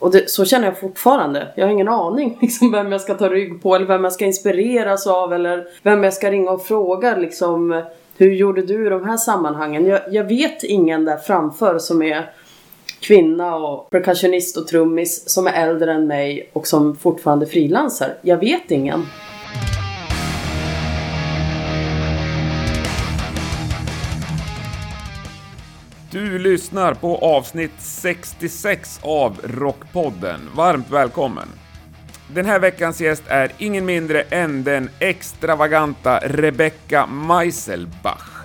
Och det, så känner jag fortfarande. Jag har ingen aning liksom, vem jag ska ta rygg på eller vem jag ska inspireras av eller vem jag ska ringa och fråga liksom. Hur gjorde du i de här sammanhangen? Jag, jag vet ingen där framför som är kvinna och percussionist och trummis som är äldre än mig och som fortfarande frilansar. Jag vet ingen. Du lyssnar på avsnitt 66 av Rockpodden. Varmt välkommen! Den här veckans gäst är ingen mindre än den extravaganta Rebecca Meiselbach.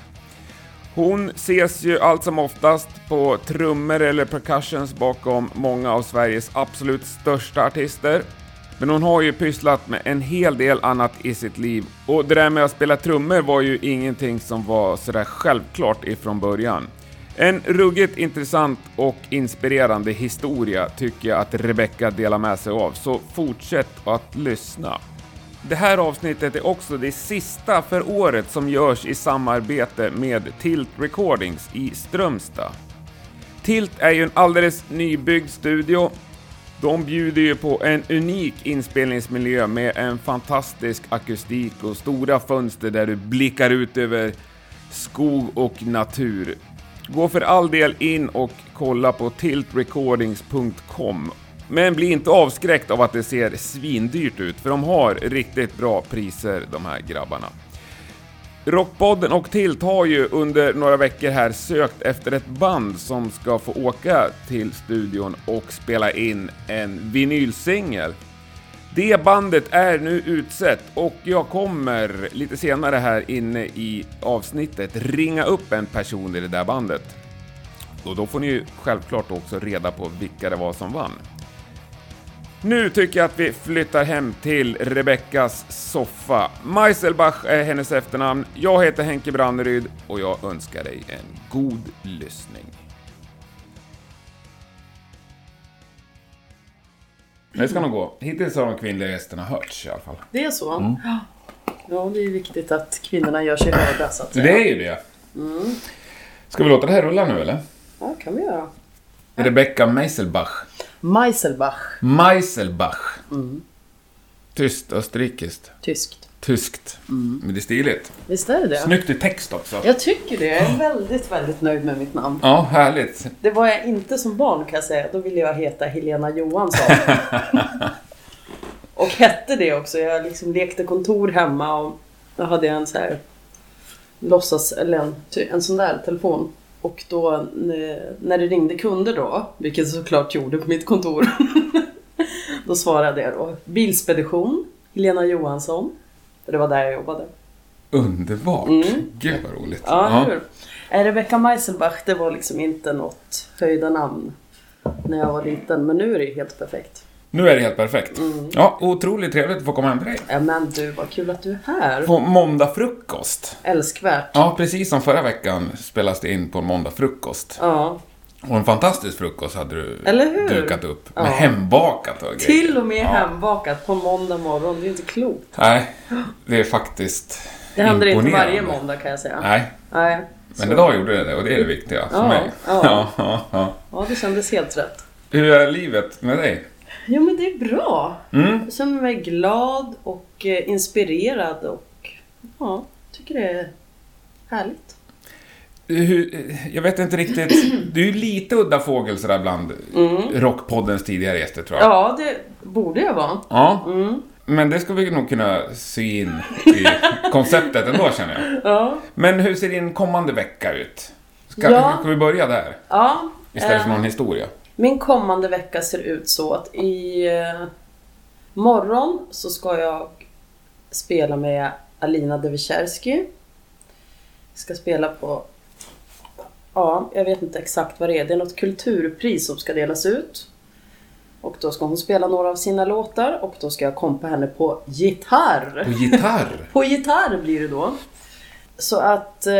Hon ses ju allt som oftast på trummor eller percussions bakom många av Sveriges absolut största artister. Men hon har ju pysslat med en hel del annat i sitt liv och det där med att spela trummor var ju ingenting som var sådär självklart ifrån början. En ruggigt intressant och inspirerande historia tycker jag att Rebecca delar med sig av, så fortsätt att lyssna. Det här avsnittet är också det sista för året som görs i samarbete med Tilt Recordings i Strömstad. Tilt är ju en alldeles nybyggd studio. De bjuder ju på en unik inspelningsmiljö med en fantastisk akustik och stora fönster där du blickar ut över skog och natur. Gå för all del in och kolla på tiltrecordings.com. Men bli inte avskräckt av att det ser svindyrt ut, för de har riktigt bra priser de här grabbarna. Rockpodden och Tilt har ju under några veckor här sökt efter ett band som ska få åka till studion och spela in en vinylsingel. Det bandet är nu utsett och jag kommer lite senare här inne i avsnittet ringa upp en person i det där bandet. Och då får ni ju självklart också reda på vilka det var som vann. Nu tycker jag att vi flyttar hem till Rebeckas soffa. Meiselbach är hennes efternamn. Jag heter Henke Branneryd och jag önskar dig en god lyssning. Det ska nog gå. Hittills har de kvinnliga gästerna hörts i alla fall. Det är så? Mm. Ja, det är viktigt att kvinnorna gör sig hörda så att säga. Det är ju det. Mm. Ska vi låta det här rulla nu eller? Ja, kan vi göra. Rebecca Meiselbach. Meiselbach. Meiselbach. Mm. Tyst österrikiskt. Tyskt. Tyskt. Mm. Men det är stiligt. Visst är det det? Snyggt i text också. Jag tycker det. Jag är väldigt, väldigt nöjd med mitt namn. Ja, härligt. Det var jag inte som barn kan jag säga. Då ville jag heta Helena Johansson. och hette det också. Jag liksom lekte kontor hemma och då hade jag en så här låtsas, eller en, en sån där telefon. Och då när det ringde kunder då, vilket såklart gjorde på mitt kontor, då svarade jag då Bilspedition, Helena Johansson. För det var där jag jobbade. Underbart! Mm. Gud vad roligt. Ja, hur? Ja. Rebecca Meiselbach, det var liksom inte något höjda namn när jag var liten. Men nu är det ju helt perfekt. Nu är det helt perfekt. Mm. Ja, otroligt trevligt att få komma hem till dig. Ja, men du, vad kul att du är här. På måndag frukost. Älskvärt. Ja, precis som förra veckan spelas det in på en måndag frukost. Ja. Och en fantastisk frukost hade du Eller hur? dukat upp. Ja. Med hembakat och grejer. Till och med ja. hembakat på måndag morgon. Det är inte klokt. Nej, det är faktiskt Det händer inte varje måndag kan jag säga. Nej. Nej. Men idag gjorde det det och det är det viktiga för ja, mig. Ja. ja, ja, ja. det kändes helt rätt. Hur är livet med dig? Jo men det är bra. Mm. Jag känner mig glad och eh, inspirerad och ja, tycker det är härligt. Jag vet inte riktigt. Du är ju lite udda fågel sådär bland mm. Rockpoddens tidigare gäster tror jag. Ja, det borde jag vara. Ja. Mm. Men det ska vi nog kunna sy in i konceptet ändå känner jag. Ja. Men hur ser din kommande vecka ut? Ska, ja. ska vi börja där? Ja. Istället för någon eh, historia. Min kommande vecka ser ut så att i eh, morgon så ska jag spela med Alina Devicherski. Jag ska spela på, ja, jag vet inte exakt vad det är. Det är något kulturpris som ska delas ut. Och då ska hon spela några av sina låtar och då ska jag kompa henne på gitarr. På gitarr? på gitarr blir det då. Så att eh,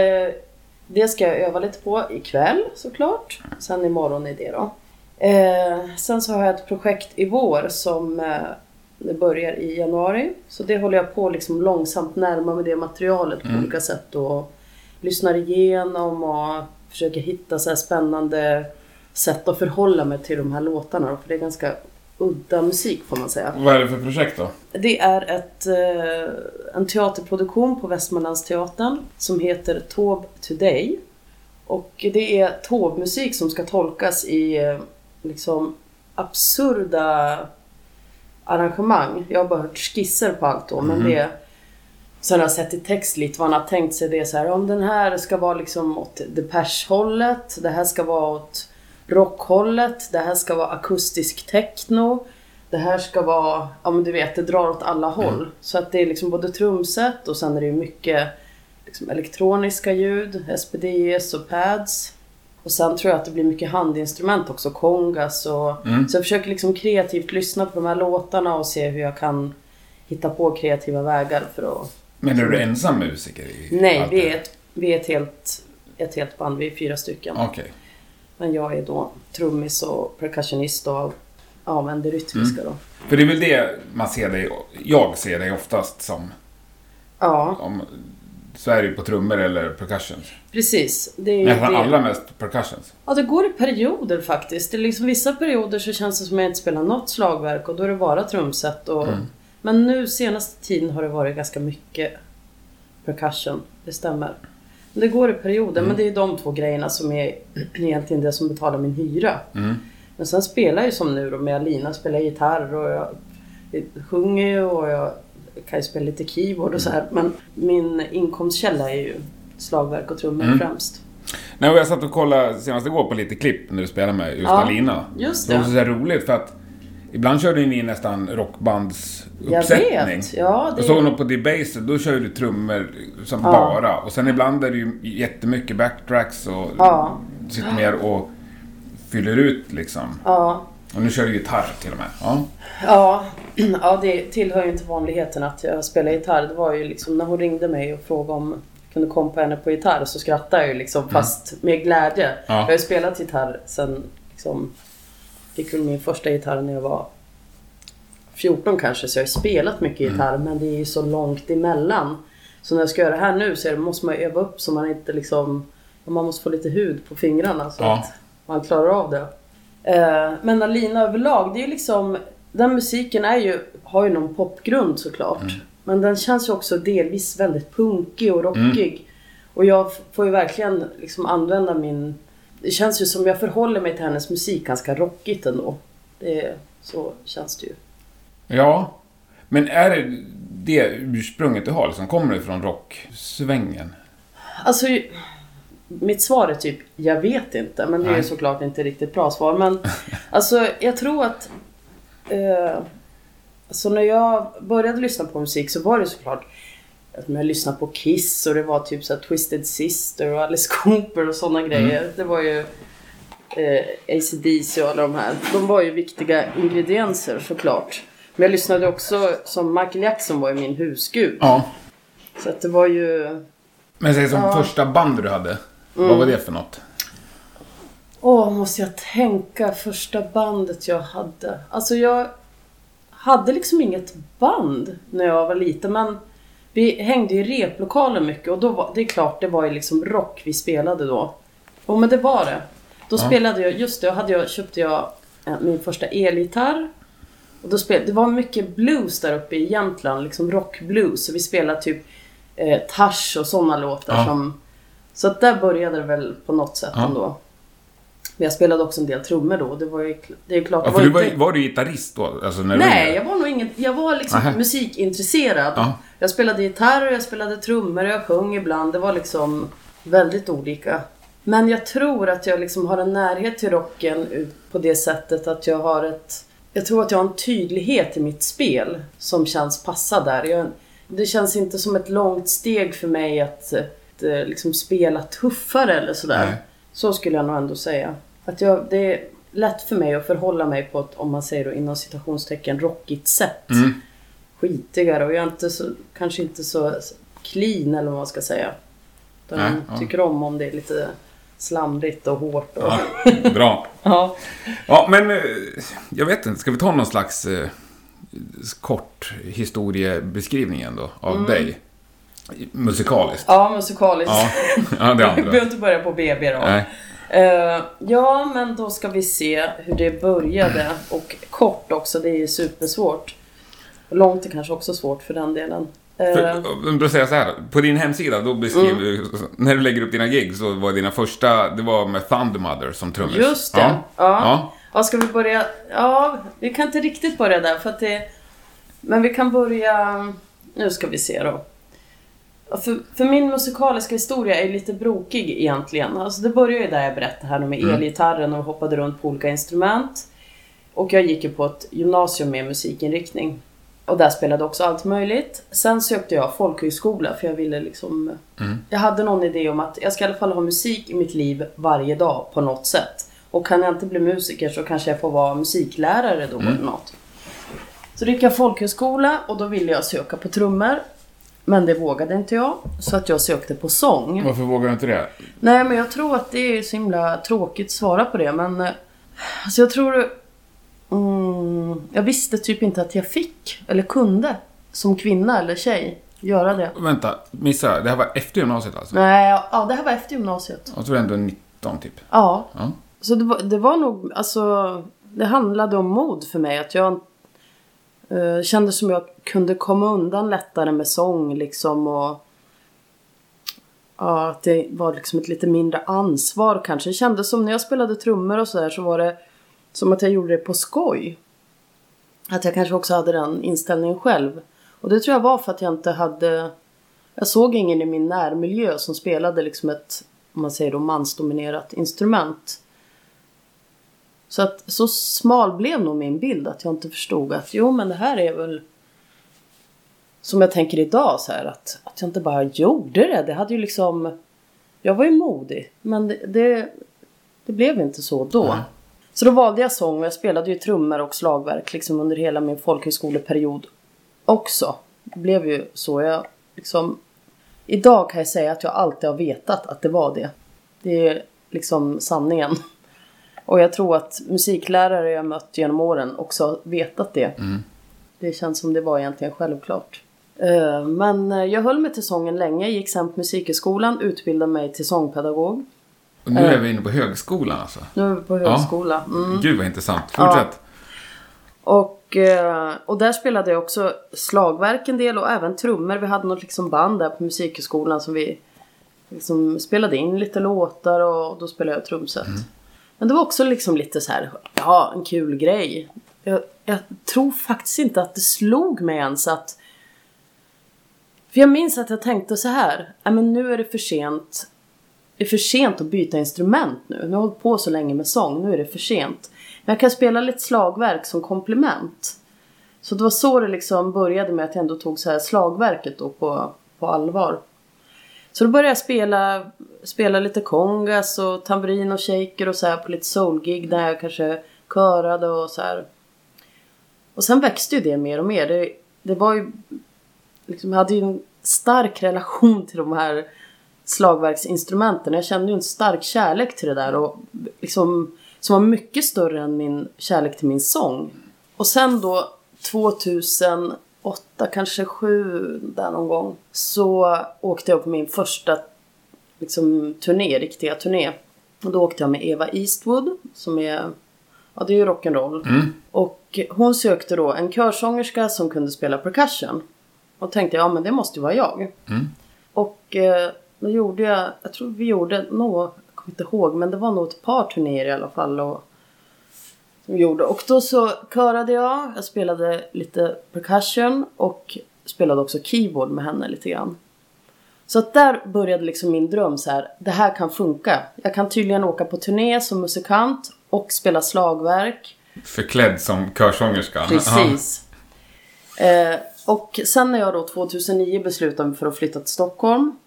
det ska jag öva lite på ikväll såklart. Sen imorgon är det då. Eh, sen så har jag ett projekt i vår som eh, det börjar i januari. Så det håller jag på liksom långsamt närma med det materialet på mm. olika sätt och lyssnar igenom och försöker hitta så här spännande sätt att förhålla mig till de här låtarna. För det är ganska udda musik får man säga. Vad är det för projekt då? Det är ett, eh, en teaterproduktion på Västmanlandsteatern som heter Taube Today. Och det är Taube-musik som ska tolkas i eh, liksom absurda arrangemang. Jag har bara hört skisser på allt då, men Mhm. det Sen har jag sett i text lite vad han har tänkt sig. Det är så här, om den här ska vara liksom åt Depeche-hållet. Det här ska vara åt rockhållet. Det här ska vara akustisk techno. Det här ska vara, ja men du vet, det drar åt alla håll. Så att det är liksom både trumset och sen är det ju mycket liksom elektroniska ljud, SPDS och pads. Och sen tror jag att det blir mycket handinstrument också, kongas och... Mm. Så jag försöker liksom kreativt lyssna på de här låtarna och se hur jag kan hitta på kreativa vägar för att... Men är du ensam musiker i Nej, allt vi är ett, vi är ett helt, ett helt band, vi är fyra stycken. Okej. Men jag är då trummis och percussionist och använder rytmiska Mm. då. För det är väl det man ser dig, jag ser dig oftast som. Ja, Om, så är det ju på trummor eller percussion. precis. Det är Nästan det. allra mest percussions. Ja, det går i perioder faktiskt. Det är liksom, vissa perioder så känns det som att jag inte spelar något slagverk och då är det bara trumset. Och, Mm. Men nu senaste tiden har det varit ganska mycket percussion. Det stämmer. Men det går i perioder, Mm. men det är de två grejerna som är egentligen det som betalar min hyra. Mm. Men sen spelar jag ju som nu då med Alina, spelar gitarr och jag sjunger ju och jag kan ju spela lite keyboard och så här. Men min inkomstkälla är ju slagverk och trummor Mm. främst. Nej, och jag satt och kollade senast igår på lite klipp när du spelade med just Ja, Alina. just Det var det. så här roligt för att ibland körde ni nästan Jag rockbandsuppsättning. vet! Ja, det Jag såg något på Debaser, då kör du trummor som Ja. bara. Och sen ibland är det ju jättemycket backtracks och Ja. sitter mer och fyller ut liksom. Ja, Och nu kör du gitarr till och med. Ja. Ja, ja, det tillhör ju inte vanligheten att jag spelar gitarr. Det var ju liksom när hon ringde mig och frågade om jag kunde komma på henne på gitarr så skrattade jag ju liksom fast med glädje. Mm. Ja. Jag har ju spelat gitarr sen liksom fick väl min första gitarr när jag var 14 kanske så jag har spelat mycket Mm. gitarr men det är ju så långt emellan. Så när jag ska göra det här nu så måste man öva upp så man inte liksom man måste få lite hud på fingrarna så Ja. att man klarar av det. Eh, Men Alina överlag, det är ju liksom... Den musiken är ju, har ju någon popgrund såklart. Mm. Men den känns ju också delvis väldigt punkig och rockig. Och jag får ju verkligen liksom använda min... Det känns ju som jag förhåller mig till hennes musik ganska rockigt ändå. Det, så känns det ju. Ja. Men är det det ursprunget du har liksom? Kommer det från rocksvängen? Alltså, mitt svar är typ, jag vet inte. Men det är ju Nej. såklart inte riktigt bra svar. Men alltså, jag tror att... Eh, alltså när jag började lyssna på musik så var det såklart att jag lyssnade på Kiss och det var typ så Twisted Sister och Alice Cooper och sådana grejer. Det var ju eh, AC/DC och alla de här. De var ju viktiga ingredienser såklart. Men jag lyssnade också, som Michael Jackson var ju min husgud. Ja. Så att det var ju... Men säg som Ja. Mm. första band du hade. Vad var det för något? Åh, måste jag tänka. Första bandet jag hade. Alltså jag hade liksom inget band när jag var liten. Men vi hängde i replokalen mycket och då var, det är klart, det var ju liksom rock vi spelade då. Jo men det var det. Då Ja. spelade jag, just det, hade jag, köpte jag eh, min första elgitarr. Och då spel, det var mycket blues där uppe i Jämtland, liksom rockblues. Så vi spelade typ eh, Tash och sådana låtar Ja. som... Så att där började det väl på något sätt Ja. ändå. Men jag spelade också en del trummor då. Det var ju det är klart... Ja, för du var, inte- var du gitarrist då? Alltså när du Nej, var jag var nog ingen... Jag var liksom Nähä. musikintresserad. Ja. Jag spelade gitarr, jag spelade trummor, jag sjöng ibland. Det var liksom väldigt olika. Men jag tror att jag liksom har en närhet till rocken på det sättet att jag har ett... Jag tror att jag har en tydlighet i mitt spel som känns passa där. Jag, det känns inte som ett långt steg för mig att, att eh, liksom spela tuffare eller sådär. Nej. Så skulle jag nog ändå säga. Att jag, det är lätt för mig att förhålla mig på ett, om man säger då inom citationstecken, rockigt sätt. Mm. Skitigare och jag är inte så, kanske inte så clean eller vad man ska säga. Utan Nej, jag ja. tycker om om det är lite slamrigt och hårt. Och, Ja, bra. ja. Ja, men eh, jag vet inte. Ska vi ta någon slags eh, kort historiebeskrivning ändå av Mm. dig? Musikaliskt. ja, musikaliskt. Ja, ja det Vi andra. behöver inte börja på BB då. Nej. Eh, ja, men då ska vi se hur det började. Och kort också, det är ju supersvårt. Långt är kanske också svårt för den delen. Eh, För, säger så här, på din hemsida, då beskriver Mm. du, när du lägger upp dina gig, så var dina första, det var med Thundermother som trummis. Just det. Ja. Ja. Ja. Ja, ska vi börja? Ja, vi kan inte riktigt börja där för att det... Men vi kan börja... Nu ska vi se då. För, för min musikaliska historia är lite brokig egentligen. Alltså det började ju där jag berättade här med Mm. elgitarren och hoppade runt på olika instrument. Och jag gick ju på ett gymnasium med musikinriktning. Och där spelade också allt möjligt. Sen sökte jag folkhögskola för jag ville liksom... Mm. Jag hade någon idé om att jag ska i alla fall ha musik i mitt liv varje dag på något sätt. Och kan jag inte bli musiker så kanske jag får vara musiklärare då eller något. Så då gick jag folkhögskola och då ville jag söka på trummor. Men det vågade inte jag. Så att jag sökte på sång. Varför vågar du inte det? Nej, men jag tror att det är så himla tråkigt att svara på det. Men eh, alltså jag tror... Mm, jag visste typ inte att jag fick, eller kunde, som kvinna eller tjej, göra det. Vänta, missa. Det här var efter gymnasiet alltså? Nej, ja, det här var efter gymnasiet. Jag tror ändå 19 typ. Ja, Ja. så det var, det var nog, alltså, det handlade om mod för mig. Att jag Uh, kändes som jag kunde komma undan lättare med sång liksom och Ja, att det var liksom ett lite mindre ansvar kanske. Det kändes som när jag spelade trummor och sådär så var det som att jag gjorde det på skoj. Att jag kanske också hade den inställningen själv. Och det tror jag var för att jag inte hade... Jag såg ingen i min närmiljö som spelade liksom ett, om man säger då, mansdominerat instrument. Så att så smal blev nog min bild att jag inte förstod att jo men det här är väl som jag tänker idag så här att, att jag inte bara gjorde det. Det hade ju liksom Jag var ju modig men det, det, det blev inte så då. Nej. Så då valde jag sång och jag spelade ju trummor och slagverk liksom under hela min folkhögskoleperiod också. Det blev ju så. Jag liksom Idag kan jag säga att jag alltid har vetat att det var det. Det är liksom sanningen. Och jag tror att musiklärare jag mött genom åren också har vetat det. Det känns som det var egentligen självklart. Eh, Men eh, jag höll mig till sången länge, gick sen på musikhögskolan, utbildade mig till sångpedagog. Och nu är vi inne på högskolan alltså. Nu är vi på högskola. Mm. Gud vad intressant. Fortsätt. Och, eh, och där spelade jag också slagverk en del och även trummor. Vi hade något liksom band där på musikhögskolan som vi liksom spelade in lite låtar och då spelade jag trumset. Men det var också liksom lite så här, ja en kul grej. Jag, jag tror faktiskt inte att det slog mig ens att för jag minns att jag tänkte så här, ja men nu är det för sent. Det är för sent att byta instrument nu. Nu har jag hållit på så länge med sång, nu är det för sent. Men jag kan spela lite slagverk som komplement. Så det var så det liksom började med att jag ändå tog så här slagverket då på, på allvar. Så då började jag spela, spela lite kongas och tamburin och shaker och så här på lite soulgig där jag kanske körade och så här. Och sen växte ju det mer och mer. Det, det var ju liksom, jag hade ju en stark relation till de här slagverksinstrumenten. Jag kände ju en stark kärlek till det där och liksom som var mycket större än min kärlek till min sång. Och sen då 2008, kanske 7 där någon gång så åkte jag på min första liksom, turné, riktiga turné. Och då åkte jag med Eva Eastwood som är, ja det är ju rock'n'roll. Och hon sökte då en körsångerska som kunde spela percussion. Och tänkte ja men det måste ju vara jag. Och eh, då gjorde jag, jag tror vi gjorde nog, jag kommer inte ihåg, men det var nog ett par turnéer i alla fall. Och, som gjorde. Och då så körade jag, jag spelade lite percussion och spelade också keyboard med henne lite grann. Så att där började liksom min dröm så här, det här kan funka. Jag kan tydligen åka på turné som musikant och spela slagverk. Förklädd som körsångerska. Precis. Eh, och sen när jag då 2009 beslutade mig för att flytta till Stockholm.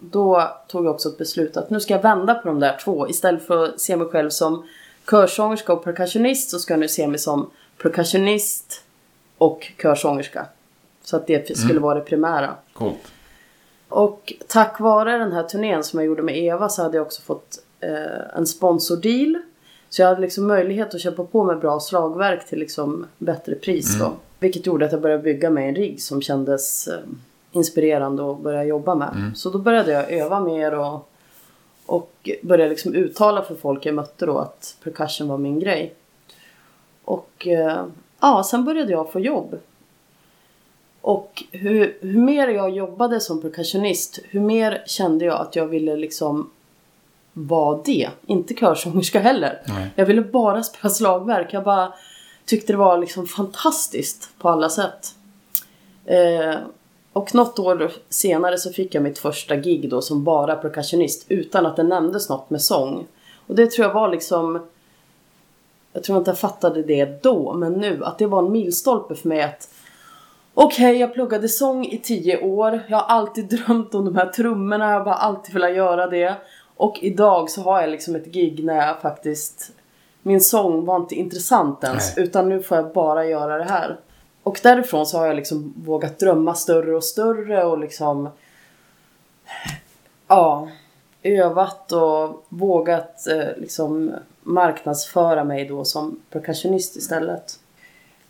Då tog jag också ett beslut att nu ska jag vända på de där två. Istället för att se mig själv som körsångerska och percussionist så ska jag nu se mig som percussionist och körsångerska. Så att det skulle vara det primära. Coolt. Och tack vare den här turnén som jag gjorde med Eva så hade jag också fått eh, en sponsordeal. Så jag hade liksom möjlighet att köpa på mig bra slagverk till liksom bättre pris då. Vilket gjorde att jag började bygga mig en rigg som kändes eh, inspirerande att börja jobba med. Så då började jag öva mer och, Och började liksom uttala för folk jag mötte då att percussion var min grej. Och eh, ja, sen började jag få jobb. Och hur, hur mer jag jobbade som percussionist, hur mer kände jag att jag ville liksom vara det. Inte körsångerska heller. Nej. Jag ville bara spela slagverk. Jag bara tyckte det var liksom fantastiskt på alla sätt. Eh, och något år senare så fick jag mitt första gig då som bara percussionist utan att det nämndes något med sång. Och det tror jag var liksom jag tror inte jag fattade det då, men nu att det var en milstolpe för mig att Okej, jag pluggade sång i tio år. Jag har alltid drömt om de här trummorna. Jag har bara alltid velat göra det. Och idag så har jag liksom ett gig när jag faktiskt... Min sång var inte intressant ens. Nej. Utan nu får jag bara göra det här. Och därifrån så har jag liksom vågat drömma större och större och liksom... Ja. Övat och vågat eh, liksom marknadsföra mig då som percussionist istället.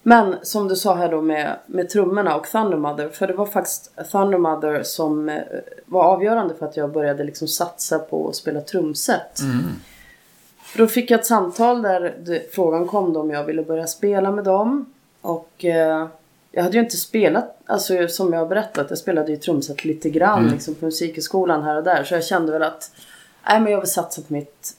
Men som du sa här då med, med trummorna och Thunder Mother. För det var faktiskt Thunder Mother som eh, var avgörande för att jag började liksom satsa på att spela trumset. För då fick jag ett samtal där det, frågan kom då om jag ville börja spela med dem. Och eh, jag hade ju inte spelat, alltså som jag har berättat, jag spelade ju trumset lite grann liksom på musikhögskolan här och där. Så jag kände väl att, nej men jag vill satsa på mitt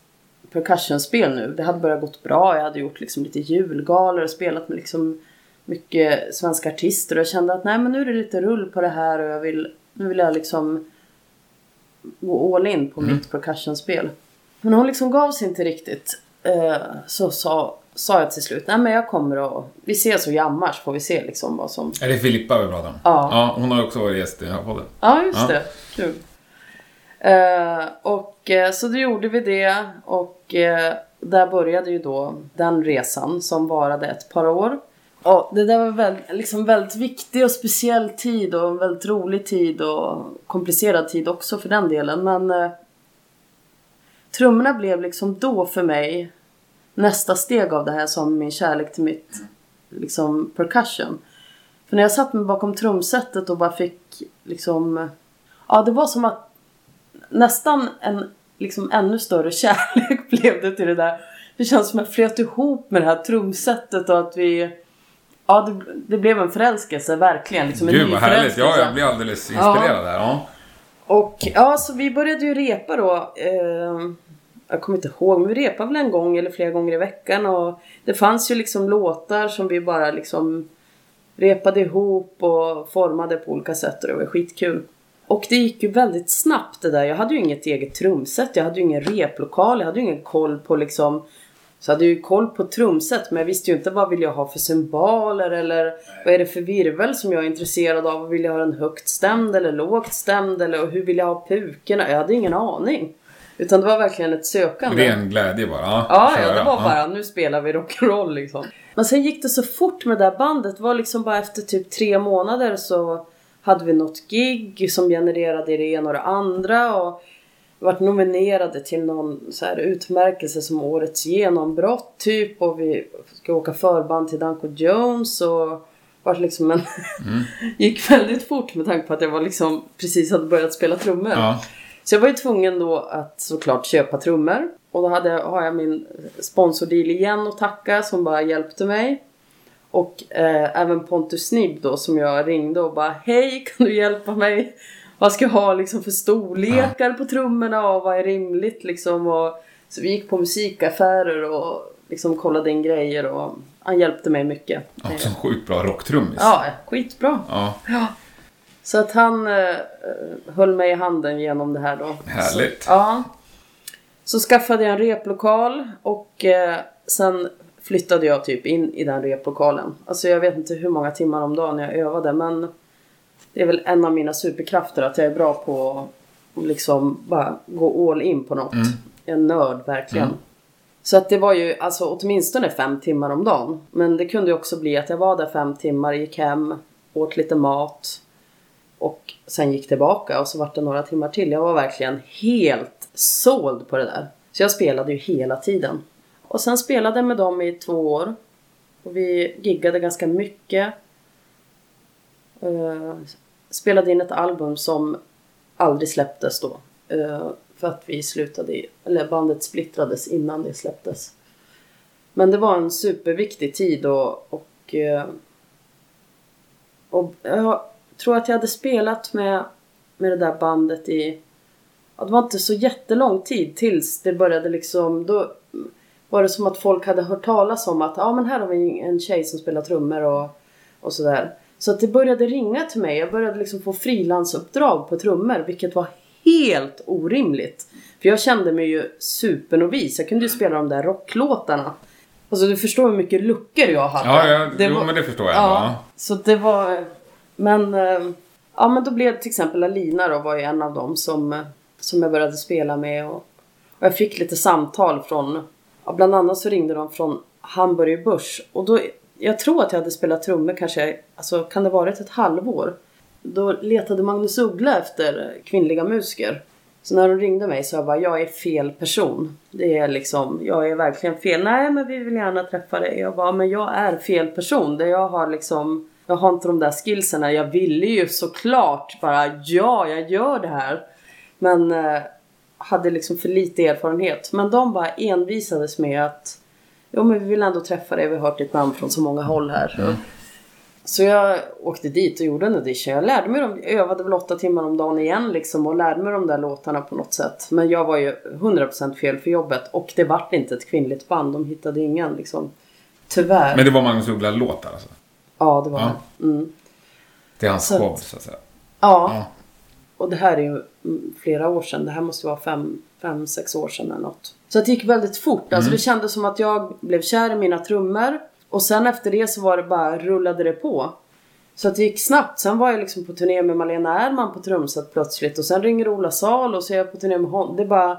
percussionspel nu. Det hade börjat gått bra. Jag hade gjort liksom lite julgalor och spelat med liksom mycket svenska artister. Och jag kände att nej men nu är det lite rull på det här och jag vill, nu vill jag liksom gå all in på mitt percussionspel. Men hon liksom gav sig inte riktigt. Eh, så sa, sa jag till slut, nej men jag kommer att, vi ses och jammar så får vi se liksom vad som... Är det Filippa vi pratar om? Ja. ja. Hon har också varit gäst i den här podden. Ja, just Ja. det. Kul. Eh, och eh, så då gjorde vi det och eh, där började ju då den resan som varade ett par år. Och det där var väldigt, liksom väldigt viktig och speciell tid och en väldigt rolig tid och komplicerad tid också för den delen. Men trummorna blev liksom då för mig nästa steg av det här som min kärlek till mitt liksom percussion. För när jag satt mig bakom trumsetet och bara fick liksom Ja, det var som att nästan en liksom ännu större kärlek blev det till det där. Det känns som att jag flöt ihop med det här trumsetet och att vi... Ja, det, det blev en förälskelse, verkligen. Liksom en Gud vad härligt. Ja, jag blir alldeles inspirerad där. Ja. Och ja, så vi började ju repa då. Eh, jag kommer inte ihåg, men vi repade väl en gång eller flera gånger i veckan. Och det fanns ju liksom låtar som vi bara liksom repade ihop och formade på olika sätt och det var skitkul. Och det gick ju väldigt snabbt det där. Jag hade ju inget eget trumset, jag hade ju ingen replokal, jag hade ju ingen koll på liksom så jag hade ju koll på trumset men jag visste ju inte vad vill jag ha för cymbaler eller vad är det för virvel som jag är intresserad av. Vill jag ha den högt stämd eller lågt stämd eller hur vill jag ha pukorna? Jag hade ingen aning. Utan det var verkligen ett sökande. Ren glädje bara. Ja, Ja, ja, det var Ja. bara nu spelar vi rock'n'roll liksom. Men sen gick det så fort med det där bandet. Det var liksom bara efter typ tre månader så hade vi något gig som genererade det ena och det andra. Och vi vart nominerade till någon så här utmärkelse som årets genombrott typ. Och vi ska åka förband till Danko Jones och vart liksom en... gick väldigt fort med tanke på att jag var liksom precis hade börjat spela trummor. Ja. Så jag var ju tvungen då att såklart köpa trummor. Och då hade, har jag min sponsordeal igen att tacka som bara hjälpte mig. Och eh, även Pontus Snibb då som jag ringde och bara Hej kan du hjälpa mig? Vad ska jag ha liksom för storlekar på trummorna och vad är rimligt liksom? Och, så vi gick på musikaffärer och liksom kollade in grejer och han hjälpte mig mycket. Också en sjukt bra rocktrummis. Ja, skitbra. Ja, Ja. Så att han eh, höll mig i handen genom det här då. Härligt. Så, ja. Så skaffade jag en replokal och eh, sen flyttade jag typ in i den replokalen. Alltså jag vet inte hur många timmar om dagen jag övade men det är väl en av mina superkrafter att jag är bra på att liksom bara gå all in på något. En nörd verkligen. Så att det var ju alltså åtminstone fem timmar om dagen. Men det kunde ju också bli att jag var där fem timmar, gick hem, åt lite mat och sen gick tillbaka och så var det några timmar till. Jag var verkligen helt såld på det där. Så jag spelade ju hela tiden. Och sen spelade jag med dem i två år. Och vi giggade ganska mycket. Uh, spelade in ett album som aldrig släpptes då. Uh, För att vi slutade, i- eller bandet splittrades innan det släpptes. Men det var en superviktig tid och, och, eh, och jag tror att jag hade spelat med, med det där bandet i, ja, det var inte så jättelång tid tills det började liksom, då var det som att folk hade hört talas om att ja men här har vi en tjej som spelar trummor och, och sådär. Så att det började ringa till mig. Jag började liksom få frilansuppdrag på trummor vilket var helt orimligt. För jag kände mig ju supernovis. Jag kunde ju spela de där rocklåtarna. Alltså du förstår hur mycket luckor jag hade. Ja, ja Det jo, var- men det förstår jag. Ja, Ja. så det var... Men, eh, ja, men då blev till exempel Alina då var ju en av dem som, som jag började spela med. Och, och jag fick lite samtal från... Ja, bland annat så ringde de från Hamburger Börs. Och då, jag tror att jag hade spelat trummor kanske, alltså kan det varit ett halvår? Då letade Magnus Uggla efter kvinnliga musiker. Så när de ringde mig så jag bara, jag är fel person. Det är liksom, jag är verkligen fel. Nej men vi vill gärna träffa dig. Jag bara, men jag är fel person. Det jag har liksom, jag har inte de där skillsen. Jag ville ju såklart bara, ja jag gör det här. Men eh, hade liksom för lite erfarenhet. Men de bara envisades med att, jo men vi vill ändå träffa dig. Vi har hört ditt namn från så många håll här. Så jag åkte dit och gjorde en audition. Jag lärde mig dem, jag övade väl åtta timmar om dagen igen liksom och lärde mig de där låtarna på något sätt. Men jag var ju 100% fel för jobbet och det vart inte ett kvinnligt band. De hittade ingen liksom. Tyvärr. Men det var Magnus Uggla-låtar alltså? Ja, det var Ja. det. Mm. Det är hans Så- show, så att säga. Ja. Ja. Och det här är ju mm, flera år sedan. Det här måste vara fem, fem sex år sedan eller något. Så det gick väldigt fort. Alltså det kändes som att jag blev kär i mina trummor. Och sen efter det så var det bara, rullade det på. Så att det gick snabbt. Sen var jag liksom på turné med Malena Ärman på trumset plötsligt. Och sen ringer Ola Sal och så är jag på turné med honom. Det bara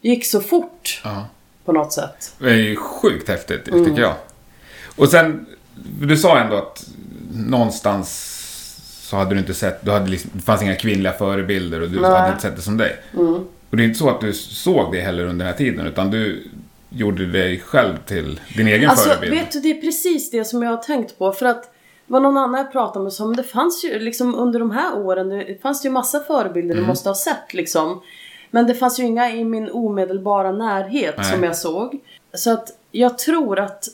gick så fort Ja. på något sätt. Det är ju sjukt häftigt, Mm. tycker jag. Och sen, du sa ändå att någonstans så hade du inte sett, du hade liksom, det fanns inga kvinnliga förebilder och du Nej. hade inte sett det som dig. Mm. Och det är inte så att du såg det heller under den här tiden, utan du gjorde dig själv till din egen Alltså förebild. vet du, det är precis det som jag har tänkt på. För att det var någon annan jag pratade med som det fanns ju liksom under de här åren. Det fanns ju massa förebilder Mm. du måste ha sett liksom. Men det fanns ju inga i min omedelbara närhet Nej. som jag såg. Så att jag tror att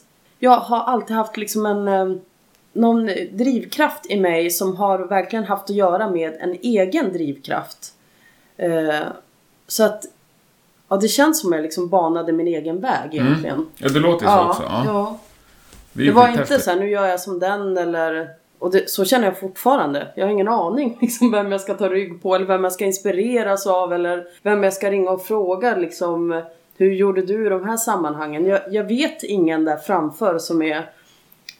jag har alltid haft liksom en eh, någon drivkraft i mig som har verkligen haft att göra med en egen drivkraft. Eh, så att ja, det känns som jag liksom banade min egen väg egentligen. Ja, det låter så också. Ja. ja. Det, Det var inte så här, nu gör jag som den eller... Och det, så känner jag fortfarande. Jag har ingen aning liksom, vem jag ska ta rygg på eller vem jag ska inspireras av eller vem jag ska ringa och fråga liksom. Hur gjorde du i de här sammanhangen? Jag, jag vet ingen där framför som är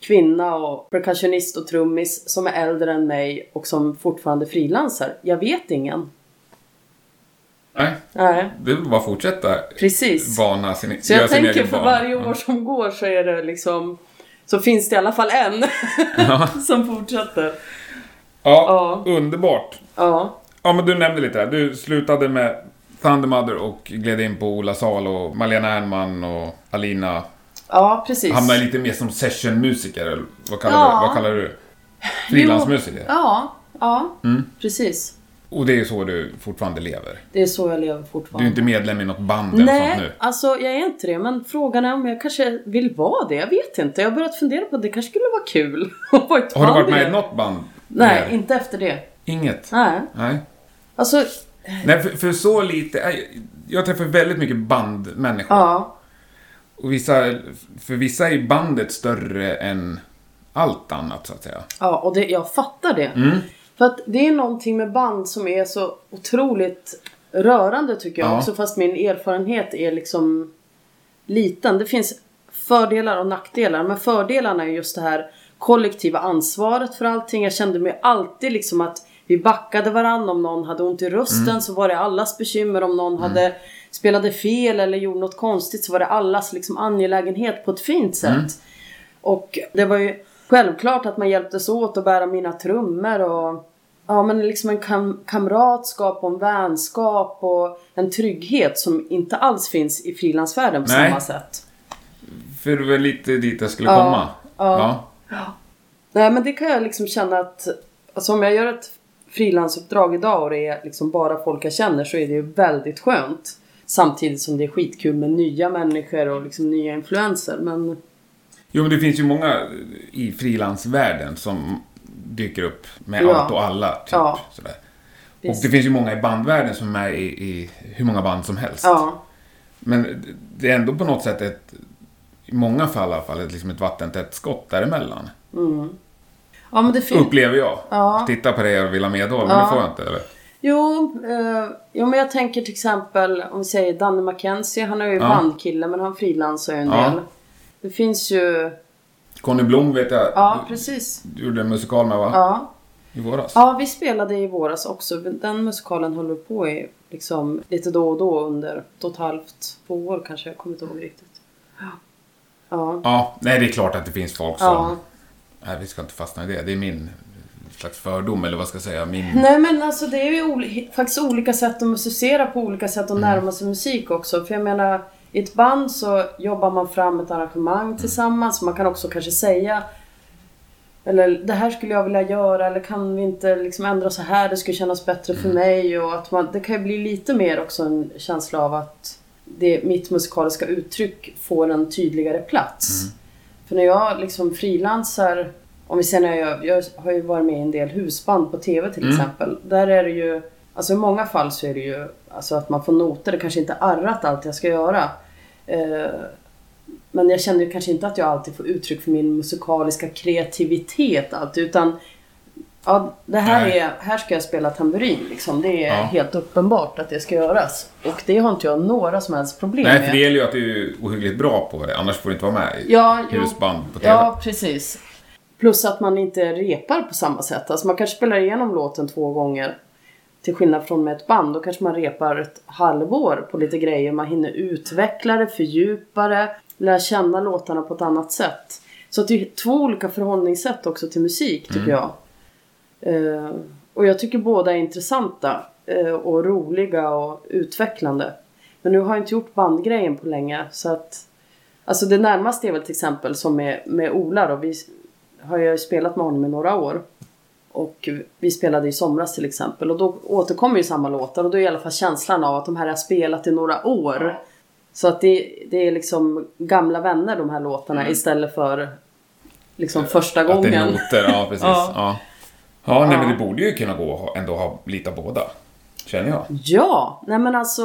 kvinna och percussionist och trummis som är äldre än mig och som fortfarande frilansar. Jag vet ingen. Nej, Nej, det är bara fortsätta precis. bana sin, Så jag tänker för varje år som går så är det liksom så finns det i alla fall en som fortsätter. Ja, Ja. underbart. Ja. Ja, men du nämnde lite här. Du slutade med Thundermother och gled in på Ola Sal och Malena Ernman och Alina. Ja, precis. Hamnade lite mer som sessionmusiker, eller vad kallar, Ja. du, vad kallar du Frilansmusiker. Ja, ja Mm. precis. Och det är så du fortfarande lever. Det är så jag lever Du är fortfarande. inte medlem i något band eller sånt Nej, nu. alltså jag är inte det. Men frågan är om jag kanske vill vara det. Jag vet inte. Jag har börjat fundera på att det kanske skulle vara kul att vara ett Har du band varit med i något band? Nej, mer? inte efter det. Inget? Nej. Nej. Alltså, Nej, för, för så lite... Jag, jag träffar väldigt mycket bandmänniskor. ja. Och vissa, för vissa är bandet större än allt annat, så att säga. Ja, och det, jag fattar det. Mm. För att det är någonting med band som är så otroligt rörande tycker jag Ja. också. Fast min erfarenhet är liksom liten. Det finns fördelar och nackdelar. Men fördelarna är just det här kollektiva ansvaret för allting. Jag kände mig alltid liksom att vi backade varandra. Om någon hade ont i rösten Mm. så var det allas bekymmer. Om någon hade spelade fel eller gjorde något konstigt så var det allas liksom angelägenhet på ett fint sätt. Mm. Och det var ju självklart att man hjälptes åt att bära mina trummor och Ja men liksom en kam- kamratskap och en vänskap och en trygghet som inte alls finns i frilansvärlden på Nej. samma sätt. För det var lite dit jag skulle Ja, komma. ja. Nej men det kan jag liksom känna att Alltså om jag gör ett frilansuppdrag idag och det är liksom bara folk jag känner så är det ju väldigt skönt. Samtidigt som det är skitkul med nya människor och liksom nya influenser. Men Jo, men det finns ju många i frilansvärlden som dyker upp med Ja. allt och alla. Typ, Ja. sådär. Och Visst. det finns ju många i bandvärlden som är i, i hur många band som helst. ja, Men det är ändå på något sätt ett, i många fall i alla fall, ett, liksom ett vattentätt skott däremellan. Ja men det finns... Upplever jag. Ja. Titta på dig och vill ha medhåll, men Ja. det får jag inte. Eller? Jo, eh, jo, men jag tänker till exempel om vi säger Danny McKenzie. Han är ju Ja. bandkille men han frilansar ju en Ja. del. Det finns ju... Conny Blom vet jag Ja, precis. du gjorde en musikal med va? Ja. I våras. ja, vi spelade i våras också. Den musikalen höll vi på i liksom lite då och då under ett och ett halvt, två år kanske. Jag kommer inte ihåg riktigt. Ja. Ja, nej det är klart att det finns folk som... Ja. Nej, vi ska inte fastna i det. Det är min slags fördom, eller vad ska jag säga, min... Nej men alltså det är ju oli- faktiskt olika sätt att musicera på, olika sätt Mm. att närma sig musik också. För jag menar, i ett band så jobbar man fram ett arrangemang tillsammans. Man kan också kanske säga eller det här skulle jag vilja göra eller kan vi inte liksom ändra så här, det skulle kännas bättre Mm. för mig. Och att man, det kan ju bli lite mer också en känsla av att det, mitt musikaliska uttryck får en tydligare plats. Mm. För när jag liksom frilansar, om vi säger när jag, jag har ju varit med i en del husband på TV till Mm. exempel. Där är det ju, alltså i många fall så är det ju alltså att man får noter, det kanske inte arrat allt jag ska göra. Eh, men jag känner ju kanske inte att jag alltid får uttryck för min musikaliska kreativitet alltid utan Ja, det här Nej. är, här ska jag spela tamburin liksom. Det är Ja. helt uppenbart att det ska göras. Och det har inte jag några som helst problem Nej, med. för det gäller ju att du är ohyggligt bra på det, annars får du inte vara med i Ja, husband på TV. Ja, precis. Plus att man inte repar på samma sätt. Alltså man kanske spelar igenom låten två gånger. Till skillnad från med ett band. Då kanske man repar ett halvår på lite grejer. Man hinner utveckla det, fördjupa det, lära känna låtarna på ett annat sätt. Så det är två olika förhållningssätt också till musik tycker jag. Eh, och jag tycker båda är intressanta. eh, och roliga och utvecklande. Men nu har jag inte gjort bandgrejen på länge. Så att Alltså det närmaste är väl till exempel som med, med Ola då. Vi har ju spelat med honom i några år. Och vi spelade i somras till exempel. Och då återkommer ju samma låtar. Och då är i alla fall känslan av att de här har spelat i några år. Så att det, det är liksom gamla vänner de här låtarna istället för liksom första Att det är gången. noter, ja precis. Ja, Ja. Ja. nej, men det borde ju kunna gå att ändå ha lite av båda. Känner jag. Ja, nej men alltså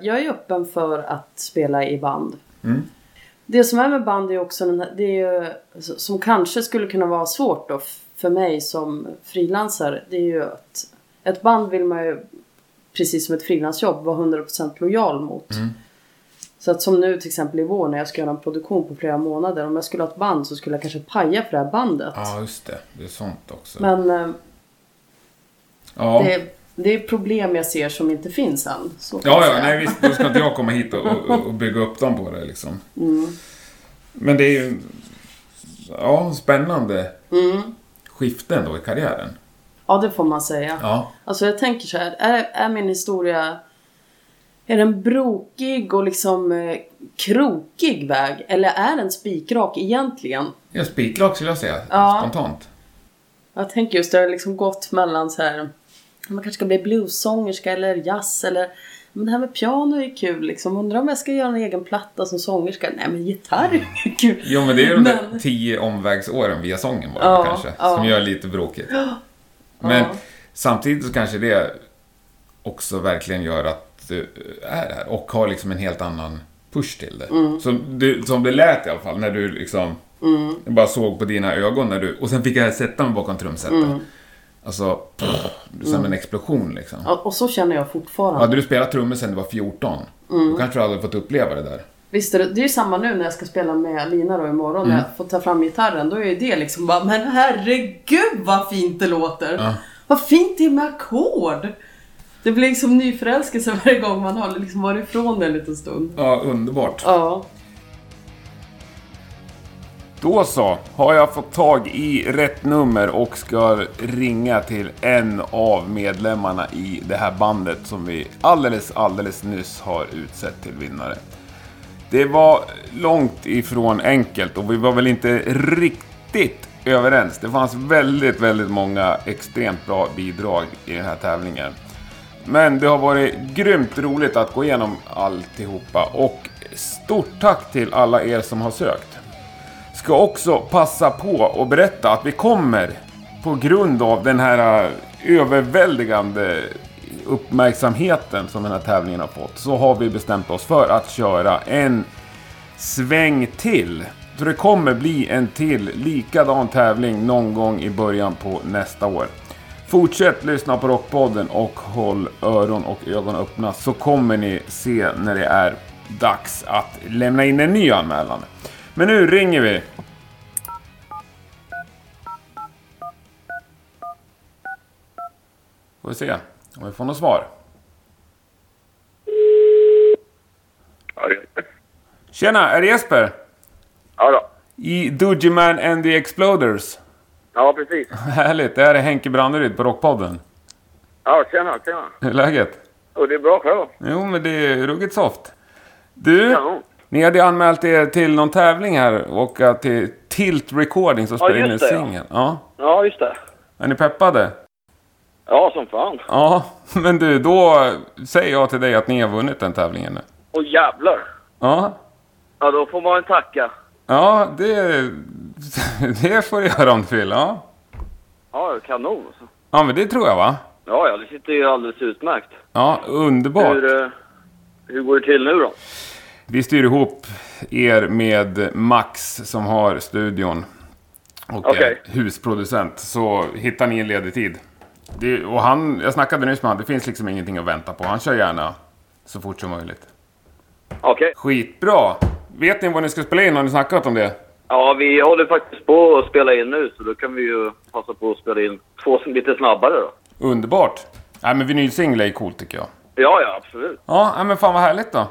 jag är öppen för att spela i band. Mm. Det som är med band är också den här, det är ju, som kanske skulle kunna vara svårt då för mig som frilansare. Det är ju att ett band vill man ju precis som ett frilansjobb vara 100% lojal mot. Mm. Så att som nu till exempel i vår när jag ska göra en produktion på flera månader. Om jag skulle ha ett band så skulle jag kanske paja för det här bandet. Ja, just det. Det är sånt också. Men eh, ja. det, det är problem jag ser som inte finns än. Så Ja, ja, nej visst. Då ska inte jag komma hit och, och, och bygga upp dem på det liksom. Mm. Men det är ju... Ja, spännande Mm. skiften då i karriären. Ja, det får man säga. Ja. Alltså jag tänker så här, är, är min historia... Är den brokig och liksom eh, krokig väg? Eller är den spikrak egentligen? Jag spikrak skulle jag säga. Ja. Spontant. Jag tänker just det, har liksom gått mellan så här... Man kanske ska bli bluessångerska eller jazz eller... Men det här med piano är kul liksom. Undrar om jag ska göra en egen platta som sångerska? Nej men gitarr är kul. Jo, men det är de där Men- tio omvägsåren via sången bara Ja, kanske. ja. Som gör lite bråkigt. Men Ja. samtidigt så kanske det också verkligen gör att du är här och har liksom en helt annan push till det. Mm. Som, du, som det lät i alla fall när du liksom... Jag bara såg på dina ögon när du... Och sen fick jag sätta mig bakom trumsetet. Alltså, pff, som en explosion liksom. Ja, och så känner jag fortfarande. Hade du spelat trummor sen du var 14, Mm. då kanske du hade fått uppleva det där. Visst är det, det är ju samma nu när jag ska spela med Lina då imorgon när jag får ta fram gitarren. Då är ju det liksom bara, men herregud vad fint det låter! Ja. Vad fint det är med ackord! Det blir liksom nyförälskelse varje gång man har liksom varit ifrån det en liten stund. Ja, underbart. Ja. Då så, har jag fått tag i rätt nummer och ska ringa till en av medlemmarna i det här bandet som vi alldeles, alldeles nyss har utsett till vinnare. Det var långt ifrån enkelt och vi var väl inte riktigt överens. Det fanns väldigt, väldigt många extremt bra bidrag i den här tävlingen. Men det har varit grymt roligt att gå igenom alltihopa och stort tack till alla er som har sökt. Ska också passa på att berätta att vi kommer på grund av den här äh, överväldigande uppmärksamheten som den här tävlingen har fått så har vi bestämt oss för att köra en sväng till. Så det kommer bli en till likadan tävling någon gång i början på nästa år. Fortsätt lyssna på Rockpodden och håll öron och ögon öppna så kommer ni se när det är dags att lämna in en ny anmälan. Men nu ringer vi. Får vi se om vi får något svar. Tjena, är det Jesper? ja då. I Doogie and the Exploders. Ja, precis. Härligt, det här är Henke Branneryd på Rockpodden. Ja, tjena, tjena. Hur är läget? Och det är bra själv. Jo, men det är ruggigt soft. Du, Ja. ni hade anmält er till någon tävling här och till Tilt Recordings och spela in en ja. singel. Ja. Ja, just det. Är ni peppade? Ja, som fan. Ja, men du, då säger jag till dig att ni har vunnit den tävlingen nu. Och jävlar. Ja, Ja, då får man tacka. ja det, det får du göra om du vill. Ja. Ja, kanon. ja, men det tror jag va? Ja, ja, det sitter ju alldeles utmärkt. Ja, underbart. Hur, eh, hur går det till nu då? Vi styr ihop er med Max som har studion och Okej. är husproducent. Så hittar ni en ledig tid. Det, och han, jag snackade nyss med honom, det finns liksom ingenting att vänta på. Han kör gärna så fort som möjligt. Okej. Skitbra! Vet ni vad ni ska spela in? Har ni snackat om det? Ja, vi håller faktiskt på att spela in nu, så då kan vi ju passa på att spela in två lite snabbare då. Underbart! Nej men vinylsingel är ju coolt tycker jag. Ja, ja, absolut. Ja, men fan vad härligt då.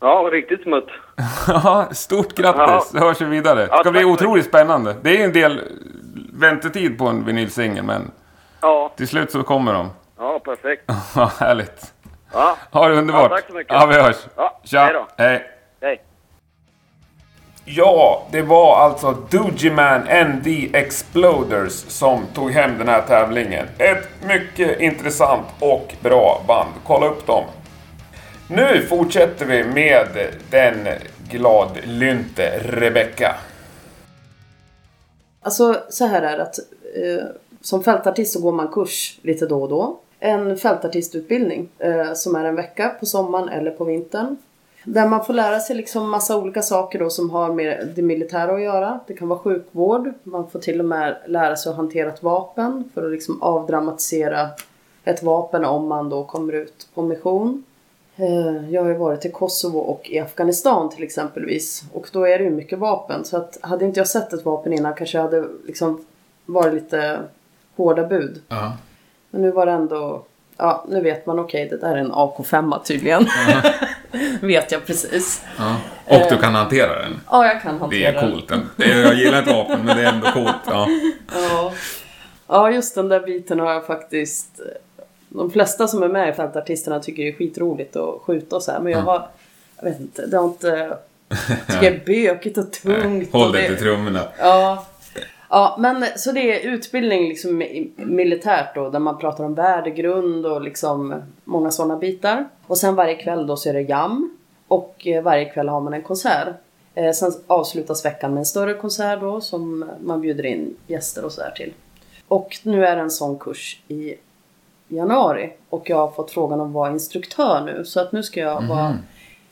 Ja, riktigt smutt. Ja, Stort grattis! Så hörs vi vidare. Det ska Ja, bli otroligt spännande. Det är ju en del väntetid på en vinylsingel men Ja, till slut så kommer de. ja, perfekt. Ja, härligt. Ja, Ha det underbart. Ja, tack så mycket. Ja, vi hörs. Ja, Tja. hej då. Hej. hej. Ja, det var alltså Doogie ND and the Exploders som tog hem den här tävlingen. Ett mycket intressant och bra band. Kolla upp dem. Nu fortsätter vi med den gladlynte Rebecca. Alltså så här är det att eh, som fältartist så går man kurs lite då och då. En fältartistutbildning eh, som är en vecka på sommaren eller på vintern. Där man får lära sig liksom massa olika saker då som har med det militära att göra. Det kan vara sjukvård. Man får till och med lära sig att hantera ett vapen för att liksom avdramatisera ett vapen om man då kommer ut på mission. Eh, Jag har ju varit i Kosovo och i Afghanistan till exempelvis. Och då är det ju mycket vapen. Så att hade inte jag sett ett vapen innan kanske jag hade liksom varit lite hårda bud. Ja. Men nu var det ändå... Ja, nu vet man okej, det där är en AK5 tydligen. vet jag precis. Och du kan hantera den. Ja, jag kan Det hantera är den. coolt. Jag gillar inte vapen, men det är ändå coolt. Ja. Ja. ja, just den där biten har jag faktiskt... De flesta som är med i Fältartisterna tycker det är skitroligt att skjuta och så här. Men jag har... Jag vet inte, det har inte... Jag tycker det är bökigt och tungt. Håll dig det- till trummorna. Ja. Ja, men så det är utbildning liksom militärt då, där man pratar om värdegrund och liksom många sådana bitar. Och sen varje kväll då så är det jam. Och eh, varje kväll har man en konsert. Eh, sen avslutas veckan med en större konsert då som man bjuder in gäster och sådär till. Och nu är det en sån kurs i januari. Och jag har fått frågan om att vara instruktör nu. Så att nu ska jag vara mhm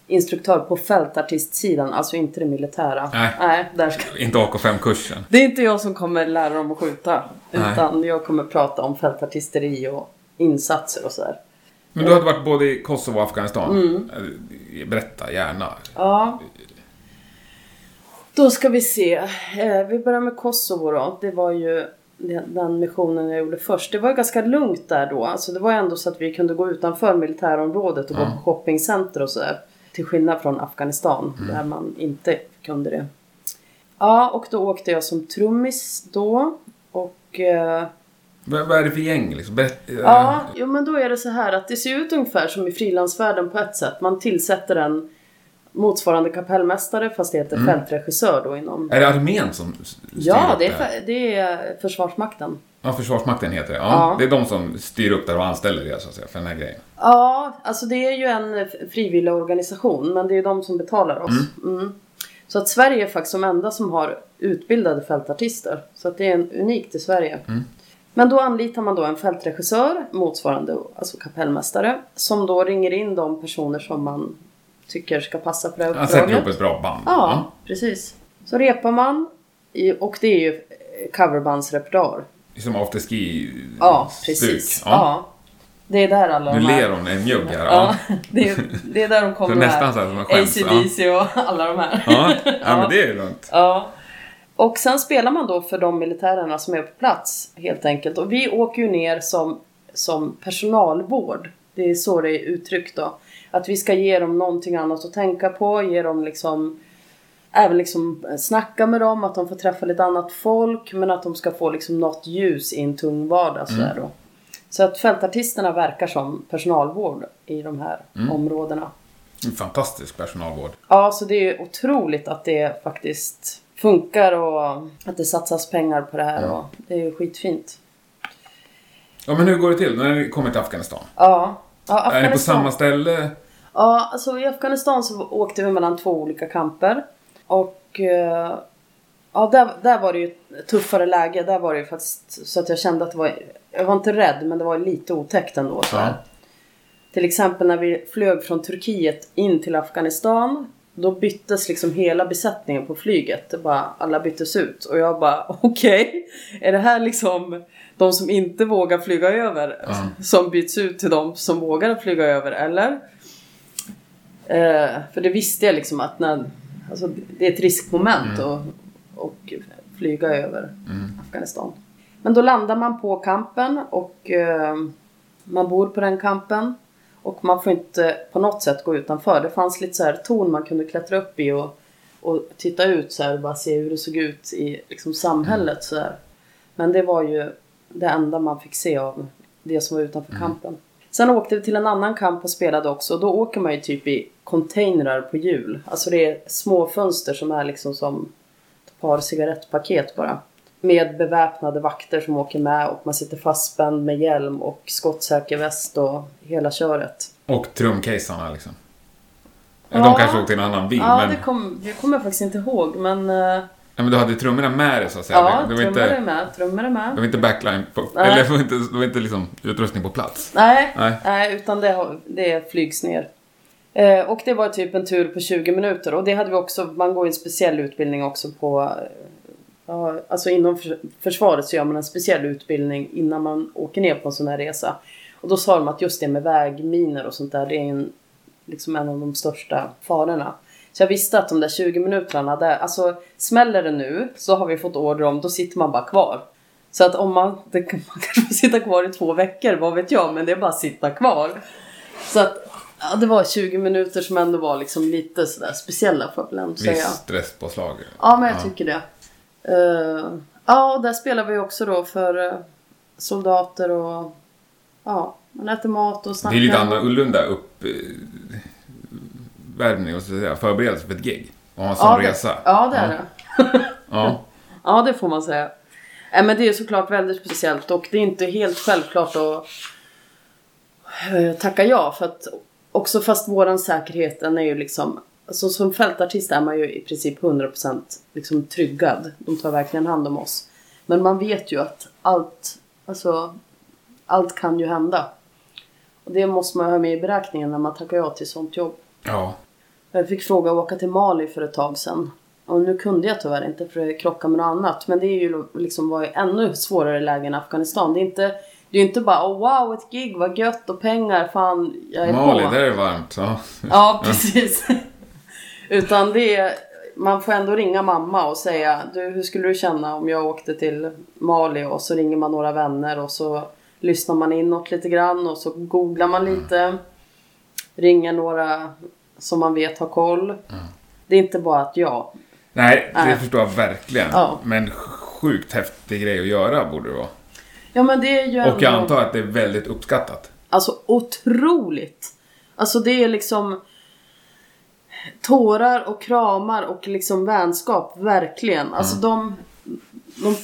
instruktör på fältartistsidan, alltså inte det militära. Nej. Nej där ska Inte AK5-kursen. det är inte jag som kommer lära dem att skjuta. Nej. Utan jag kommer prata om fältartisteri och insatser och sådär. Men du hade varit både i Kosovo och Afghanistan. Mm. Eh, Berätta gärna. Ja. Då ska vi se. Eh, vi börjar med Kosovo då. Det var ju den missionen jag gjorde först. Det var ju ganska lugnt där då. Alltså det var ändå så att vi kunde gå utanför militärområdet och gå på shoppingcenter och sådär. Till skillnad från Afghanistan där man inte kunde det. Ja, och då åkte jag som trummis då. Och eh, Vad vad är det för gäng liksom? Berätta. Ja, jo men då är det så här att det ser ut ungefär som i frilansvärlden på ett sätt. Man tillsätter en, motsvarande kapellmästare fast det heter Mm. fältregissör då inom... Är det armén som styr Ja, det är, det är Försvarsmakten. Ja, Försvarsmakten heter det. Ja, Ja. Det är de som styr upp det och anställer det så att säga, för den här grejen. Ja, alltså det är ju en frivillig organisation men det är ju de som betalar oss. Mm. Så att Sverige är faktiskt de enda som har utbildade fältartister. Så att det är en unikt i Sverige. Men då anlitar man då en fältregissör, motsvarande alltså kapellmästare, som då ringer in de personer som man tycker ska passa på det här Han sätter ihop uppdraget. ett bra band. Ja, precis. Så repar man och det är ju coverbandsrepertoar. Som afterski Ja, precis. Ja. Ja. Det är där alla Nu de här... ler hon en mjugg här. Ja, det är, det är där de Så kommer nästan med. så här som. Ja. ACDC och alla de här. Ja. ja, men det är lugnt. Ja. Och sen spelar man då för de militärerna som är på plats helt enkelt. Och vi åker ju ner som, som personalvård. Det är så det är uttryckt då. Att vi ska ge dem någonting annat att tänka på, ge dem liksom Även liksom snacka med dem, att de får träffa lite annat folk men att de ska få liksom något ljus i en tung vardag sådär då. Så att fältartisterna verkar som personalvård i de här områdena. En Fantastisk personalvård. Ja, så det är otroligt att det faktiskt funkar och att det satsas pengar på det här. Och det är ju skitfint. Ja, men hur går det till när ni kommer till Afghanistan? Ja. ja Är ni på samma ställe? Ja, alltså i Afghanistan så åkte vi mellan två olika kamper. Och eh, ja, där, där var det ju tuffare läge. Där var det ju faktiskt så att jag kände att det var... Jag var inte rädd, men det var lite otäckt ändå. Så. Ja. Till exempel när vi flög från Turkiet in till Afghanistan. Då byttes liksom hela besättningen på flyget. Det bara, alla byttes ut. Och jag bara, okej. är det här liksom de som inte vågar flyga över? Ja. Som byts ut till de som vågar flyga över, eller? Eh, för det visste jag liksom att när, alltså, det är ett riskmoment att och flyga över Afghanistan. Men då landar man på kampen och eh, man bor på den kampen. Och man får inte på något sätt gå utanför. Det fanns lite så här torn man kunde klättra upp i och, och titta ut så här och bara se hur det såg ut i liksom, samhället. Så här. Men det var ju det enda man fick se av det som var utanför kampen. Sen åkte vi till en annan kamp och spelade också. Då åker man ju typ i containrar på hjul. Alltså det är små fönster som är liksom som ett par cigarettpaket bara. Med beväpnade vakter som åker med och man sitter fastspänd med hjälm och skottsäker väst och hela köret. Och trumcasearna liksom. Ja. De kanske åkte i en annan bil, Ja, men, det, kom, det kommer jag faktiskt inte ihåg men... ja, men du hade trummorna med dig så att säga. Ja, det, det, var trummor är med. Trummor är med. det var inte backline på, Nej. eller det var inte, det var inte liksom utrustning på plats. Nej, Nej. nej. utan det, det flygs ner. Eh, och det var typ en tur på 20 minuter och det hade vi också, man går ju en speciell utbildning också på eh, Ja, alltså inom för- försvaret så gör man en speciell utbildning innan man åker ner på en sån här resa. Och då sa de att just det med vägminer och sånt där, det är en, liksom en av de största farorna. Så jag visste att de där 20 minuterna, där, alltså smäller det nu så har vi fått order om, då sitter man bara kvar. Så att om man, det, man kanske får sitta kvar i två veckor, vad vet jag, men det är bara att sitta kvar. Så att, ja, det var 20 minuter som ändå var liksom lite sådär speciella får jag väl ändå säga. Viss stresspåslag. Ja, men jag tycker det. Eh, ja, och där spelar vi också då för eh, soldater och ja, man äter mat och Det snackar. är lite annorlunda upp... eh, värmning och så förberedelse för ett gig. Och ha en sån ja, det, resa. Ja, det är det. Ja. Ja, det får man säga. Nej, men det är såklart väldigt speciellt och det är inte helt självklart att eh, tacka ja. För att också fast våran säkerhet den är ju liksom Alltså som fältartist är man ju i princip 100% liksom tryggad. De tar verkligen hand om oss. Men man vet ju att allt, alltså, allt kan ju hända. Och det måste man ha med i beräkningen när man tackar ja till sånt jobb. ja. Jag fick fråga att åka till Mali för ett tag sedan. Och nu kunde jag tyvärr inte för det krockade med något annat. Men det är ju liksom var ju ännu svårare läge än Afghanistan. Det är inte, det är inte bara oh, wow ett gig, vad gött och pengar, fan jag är Mali, på. där är det varmt. Ja. Ja precis. Utan det är, man får ändå ringa mamma och säga du hur skulle du känna om jag åkte till Mali och så ringer man några vänner och så lyssnar man inåt lite grann och så googlar man lite. Ringer några som man vet har koll. Det är inte bara att ja. Nej, det Nej. förstår jag verkligen. Ja. Men sjukt häftig grej att göra borde det vara. Ja men det är ju Och jag ändå- antar att det är väldigt uppskattat. Alltså otroligt. Alltså det är liksom... tårar och kramar och liksom vänskap, verkligen. Alltså de, de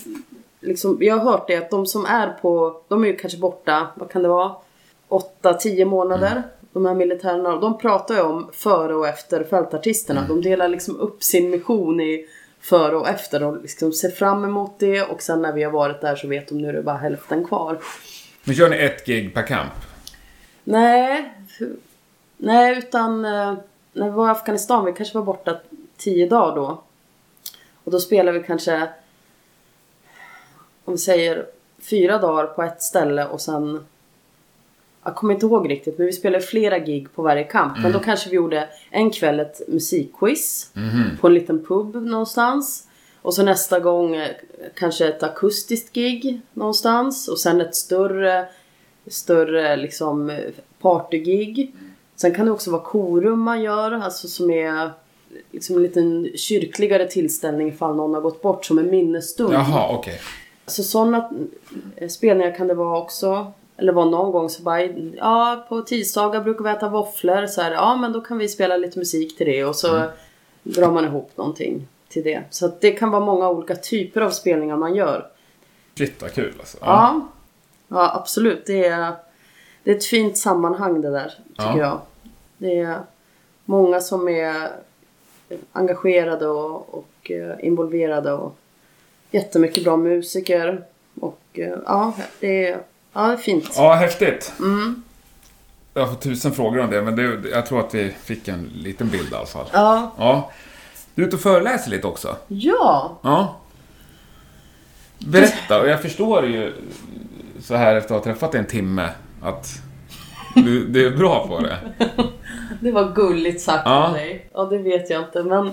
liksom, jag har hört det att de som är på, de är ju kanske borta, vad kan det vara? 8-10 månader. De här militärerna, de pratar ju om före och efter fältartisterna. De delar liksom upp sin mission i före och efter och liksom ser fram emot det och sen när vi har varit där så vet de nu är det bara hälften kvar. Men kör ni ett gig per kamp? Nej, nej utan eh, när vi var i Afghanistan, vi kanske var borta 10 dagar då. Och då spelade vi kanske, om vi säger fyra dagar på ett ställe och sen jag kommer inte ihåg riktigt men vi spelade flera gig på varje kamp. Men då kanske vi gjorde en kväll ett musikquiz på en liten pub någonstans. Och så nästa gång eh, kanske ett akustiskt gig någonstans. Och sen ett större, större liksom partygig. Sen kan det också vara korum man gör, alltså som är liksom en liten kyrkligare tillställning ifall någon har gått bort som en minnesstund. Jaha, okej. Så sådana eh, spelningar kan det vara också. Eller var någon gång så bara, ja på tisdagar brukar vi äta våfflor. Så här, ja men då kan vi spela lite musik till det och så drar man ihop någonting till det. Så att det kan vara många olika typer av spelningar man gör. Shit vad kul alltså. Ja, ja absolut. Det är, det är ett fint sammanhang det där, tycker Ja. jag. Det är många som är engagerade och, och eh, involverade och jättemycket bra musiker. Och eh, ja, det är, ja, fint. Ja, häftigt. Mm. Jag har fått tusen frågor om det, men det, jag tror att vi fick en liten bild i alla fall. Ja. Ja. Du är ute och föreläser lite också. Ja. Ja. Berätta, och jag förstår ju så här efter att ha träffat dig en timme att du, du är bra på det. Det var gulligt sagt Ja. av dig. Ja, det vet jag inte, men...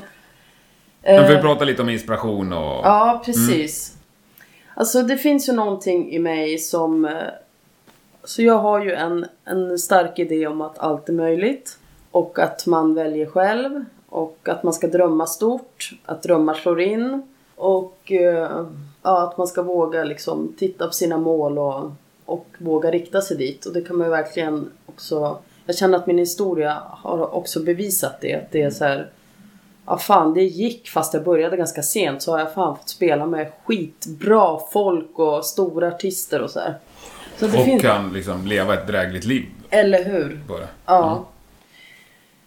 Men vi eh, pratar lite om inspiration och... Ja, precis. Alltså det finns ju någonting i mig som... Eh, så jag har ju en, en stark idé om att allt är möjligt. Och att man väljer själv. Och att man ska drömma stort. Att drömmar slår in. Och eh, ja, att man ska våga liksom titta på sina mål och, och våga rikta sig dit. Och det kan man ju verkligen också... Jag känner att min historia har också bevisat det. Att det är så här... Ja fan det gick fast jag började ganska sent så har jag fan fått spela med skitbra folk och stora artister och så här. Så det och finns... kan liksom leva ett drägligt liv Eller hur? det. Ja.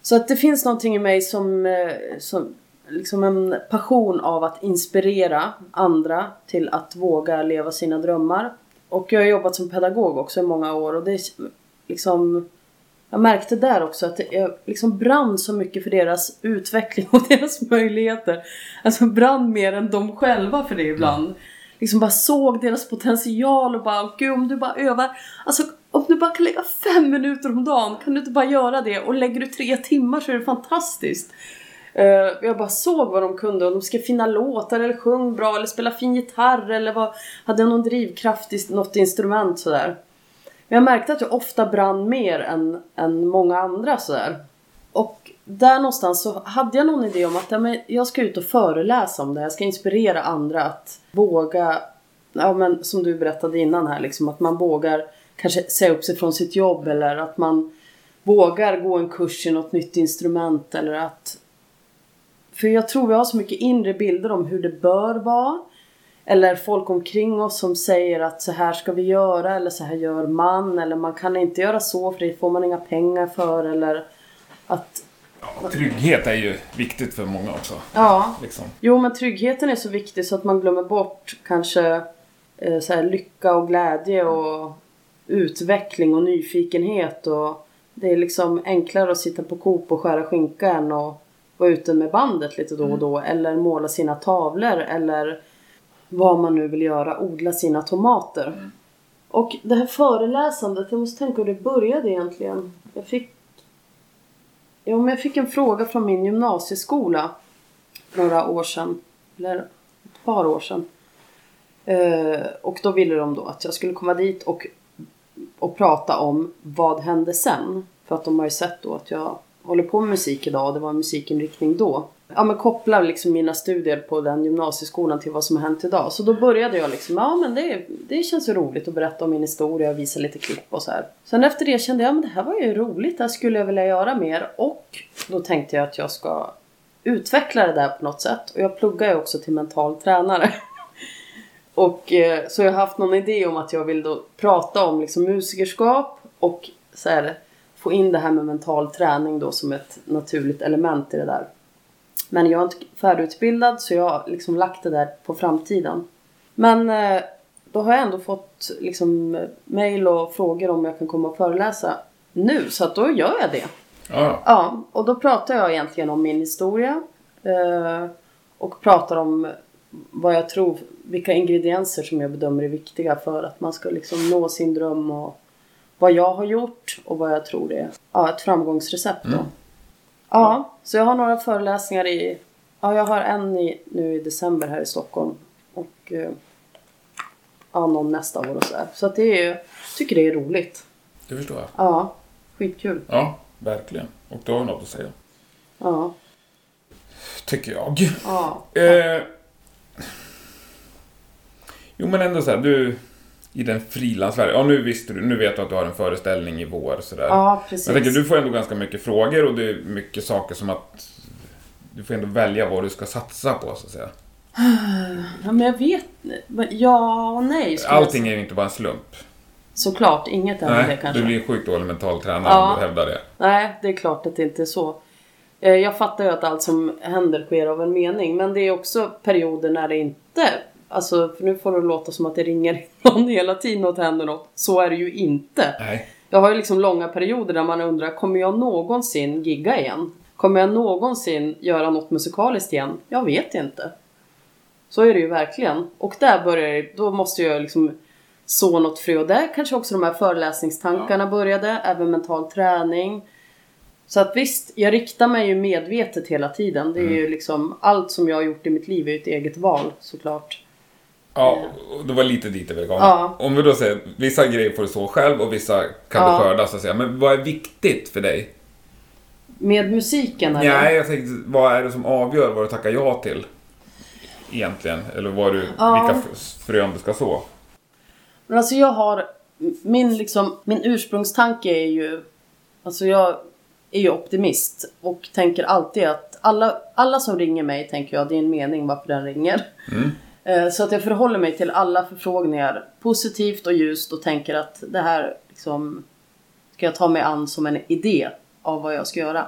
Så att det finns någonting i mig som, eh, som liksom en passion av att inspirera andra till att våga leva sina drömmar. Och jag har jobbat som pedagog också i många år och det är liksom jag märkte där också att jag liksom brann så mycket för deras utveckling och deras möjligheter. Alltså brann mer än de själva för det ibland. Liksom bara såg deras potential och bara gud om du bara övar. Alltså om du bara kan lägga fem minuter om dagen kan du inte bara göra det och lägger du tre timmar så är det fantastiskt. Eh, jag bara såg vad de kunde om de skrev fina låtar eller sjöng bra eller spela fin gitarr eller var, hade någon drivkraft i något instrument sådär. Men jag märkte att jag ofta brann mer än, än många andra sådär. Och där någonstans så hade jag någon idé om att ja, men jag ska ut och föreläsa om det. Jag ska inspirera andra att våga, ja men som du berättade innan här liksom, att man vågar kanske säga upp sig från sitt jobb eller att man vågar gå en kurs i något nytt instrument eller att för jag tror vi har så mycket inre bilder om hur det bör vara. Eller folk omkring oss som säger att så här ska vi göra eller så här gör man. Eller man kan inte göra så för det får man inga pengar för. Eller att, Ja, trygghet är ju viktigt för många också. ja. Liksom. Jo men tryggheten är så viktig så att man glömmer bort kanske eh, så här, lycka och glädje och utveckling och nyfikenhet. Och det är liksom enklare att sitta på Coop och skära skinka än att vara ute med bandet lite då och då. Eller måla sina tavlor eller vad man nu vill göra, odla sina tomater. Och det här föreläsandet, jag måste tänka hur det började egentligen. Jag fick, ja, men jag fick en fråga från min gymnasieskola för några år sedan. Eller ett par år sedan. Eh, och då ville de då att jag skulle komma dit och, och prata om vad hände sen. För att de har ju sett då att jag håller på med musik idag och det var en musikinriktning då. ja, men koppla liksom mina studier på den gymnasieskolan till vad som har hänt idag. Så då började jag liksom, ja men det, det känns ju roligt att berätta om min historia och visa lite klipp och så här. Sen efter det kände jag, ja men det här var ju roligt, det här skulle jag vilja göra mer. Och då tänkte jag att jag ska utveckla det där på något sätt. Och jag pluggar ju också till mental tränare. och eh, så jag har haft någon idé om att jag vill då prata om liksom musikerskap och så här, få in det här med mental träning då som ett naturligt element i det där. Men jag är inte färdigutbildad så jag har liksom lagt det där på framtiden. Men eh, då har jag ändå fått liksom mail och frågor om jag kan komma och föreläsa nu så att då gör jag det. Ja. Ja, och då pratar jag egentligen om min historia. Eh, och pratar om vad jag tror, vilka ingredienser som jag bedömer är viktiga för att man ska liksom nå sin dröm och vad jag har gjort och vad jag tror är ja, ett framgångsrecept då. Ja, så jag har några föreläsningar i, ja jag har en i, nu i december här i Stockholm och eh, ja, någon nästa år och så här. Så att det är, jag tycker det är roligt. Det förstår jag. Ja, skitkul. Ja, verkligen. Och du har något att säga. Ja, Tycker jag. ja, Eh, jo men ändå så här, du i den frilansvärlden. Ja nu visste du, nu vet du att du har en föreställning i vår sådär. ja precis. Men jag tänker, du får ändå ganska mycket frågor och det är mycket saker som att du får ändå välja vad du ska satsa på så att säga. Ja, men jag vet Ja och nej. Allting är ju inte bara en slump. Såklart, inget är det Nej, kanske. du blir sjukt dålig mental tränare Ja. om du hävdar det. Nej, det är klart att det inte är så. Eh, Jag fattar ju att allt som händer sker av en mening. Men det är också perioder när det inte... Alltså, för nu får det låta som att det ringer någon hela tiden och händer något. Så är det ju inte. Nej. Jag har ju liksom långa perioder där man undrar, kommer jag någonsin gigga igen? Kommer jag någonsin göra något musikaliskt igen? Jag vet inte. Så är det ju verkligen. Och där börjar det, då måste jag liksom så något frö. Och där kanske också de här föreläsningstankarna började, även mental träning. Så att visst, jag riktar mig ju medvetet hela tiden. Det är ju liksom, allt som jag har gjort i mitt liv är ju ett eget val såklart. Ja, och det var lite dit jag ville komma. Ja. Om vi då säger, vissa grejer får du så själv och vissa kan Ja. du skörda så att säga. Men vad är viktigt för dig? Med musiken eller? Nej, jag tänkte, vad är det som avgör vad du tackar ja till? Egentligen, eller vad du, Ja. vilka frön du ska så. Men alltså jag har, min liksom, min ursprungstanke är ju, alltså jag är ju optimist och tänker alltid att alla, alla som ringer mig tänker jag det är en mening varför den ringer. Eh, Eh, så att jag förhåller mig till alla förfrågningar positivt och ljust och tänker att det här liksom ska jag ta mig an som en idé av vad jag ska göra.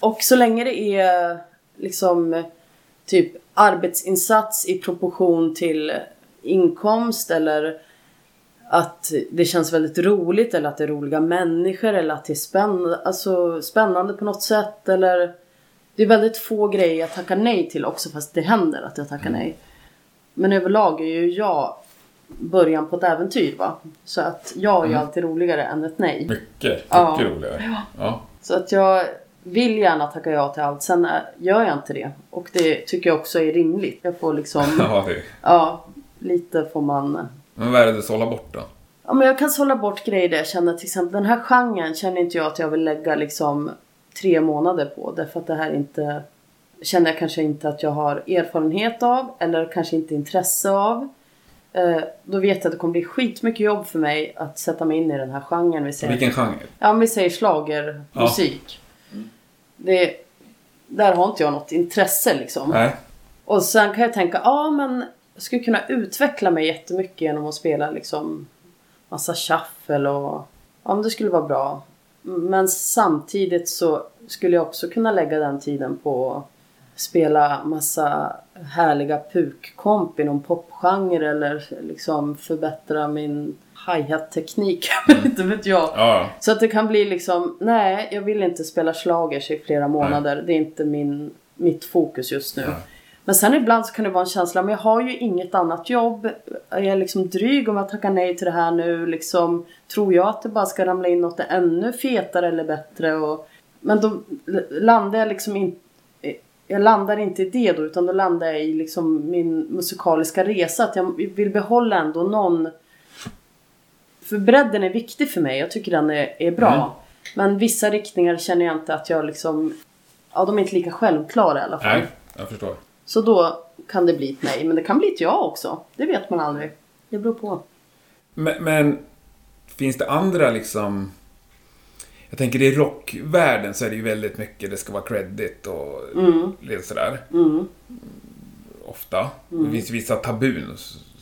Och så länge det är liksom typ arbetsinsats i proportion till inkomst eller att det känns väldigt roligt eller att det är roliga människor eller att det är spänn alltså, spännande på något sätt eller det är väldigt få grejer jag tackar nej till också fast det händer att jag tackar nej. Men överlag är ju jag början på ett äventyr va. Så att jag är ju alltid roligare än ett nej. Mycket, mycket Ja. roligare. Ja. Så att jag vill gärna tacka ja till allt. Sen är- gör jag inte det. Och det tycker jag också är rimligt. Jag får liksom, Ja, det. ja, lite får man... Men vad är det du sållar bort då? Ja, men jag kan sålla bort grejer där jag känner till exempel den här genren känner inte jag att jag vill lägga liksom tre månader på. Därför att det här inte känner jag kanske inte att jag har erfarenhet av eller kanske inte intresse av. Eh, då vet jag att det kommer bli skitmycket jobb för mig att sätta mig in i den här genren. Vi säger, Vilken genre? Ja, om vi säger schlagermusik. Det, där har inte jag något intresse liksom. Nej. Och sen kan jag tänka, ja men jag skulle kunna utveckla mig jättemycket genom att spela liksom massa shuffle och ja men det skulle vara bra. Men samtidigt så skulle jag också kunna lägga den tiden på spela massa härliga pukkomp i någon popgenre eller liksom förbättra min hi-hat-teknik. inte vet jag. Ja, Så att det kan bli liksom, nej jag vill inte spela schlagers i flera månader. Det är inte min, mitt fokus just nu. Nej. Men sen ibland så kan det vara en känsla, men jag har ju inget annat jobb. Jag är liksom dryg om jag tackar nej till det här nu. Liksom, tror jag att det bara ska ramla in något ännu fetare eller bättre? Och, men då landar jag liksom inte jag landar inte i det då utan då landar jag i liksom min musikaliska resa. Att jag vill behålla ändå någon för bredden är viktig för mig. Jag tycker den är, är bra. Mm. Men vissa riktningar känner jag inte att jag liksom ja, de är inte lika självklara i alla fall. Nej, jag förstår. Så då kan det bli ett nej. Men det kan bli ett ja också. Det vet man aldrig. Det beror på. Men, men finns det andra liksom... Jag tänker i rockvärlden så är det ju väldigt mycket det ska vara credit och lite sådär. Mm. Ofta. Det finns vissa tabun,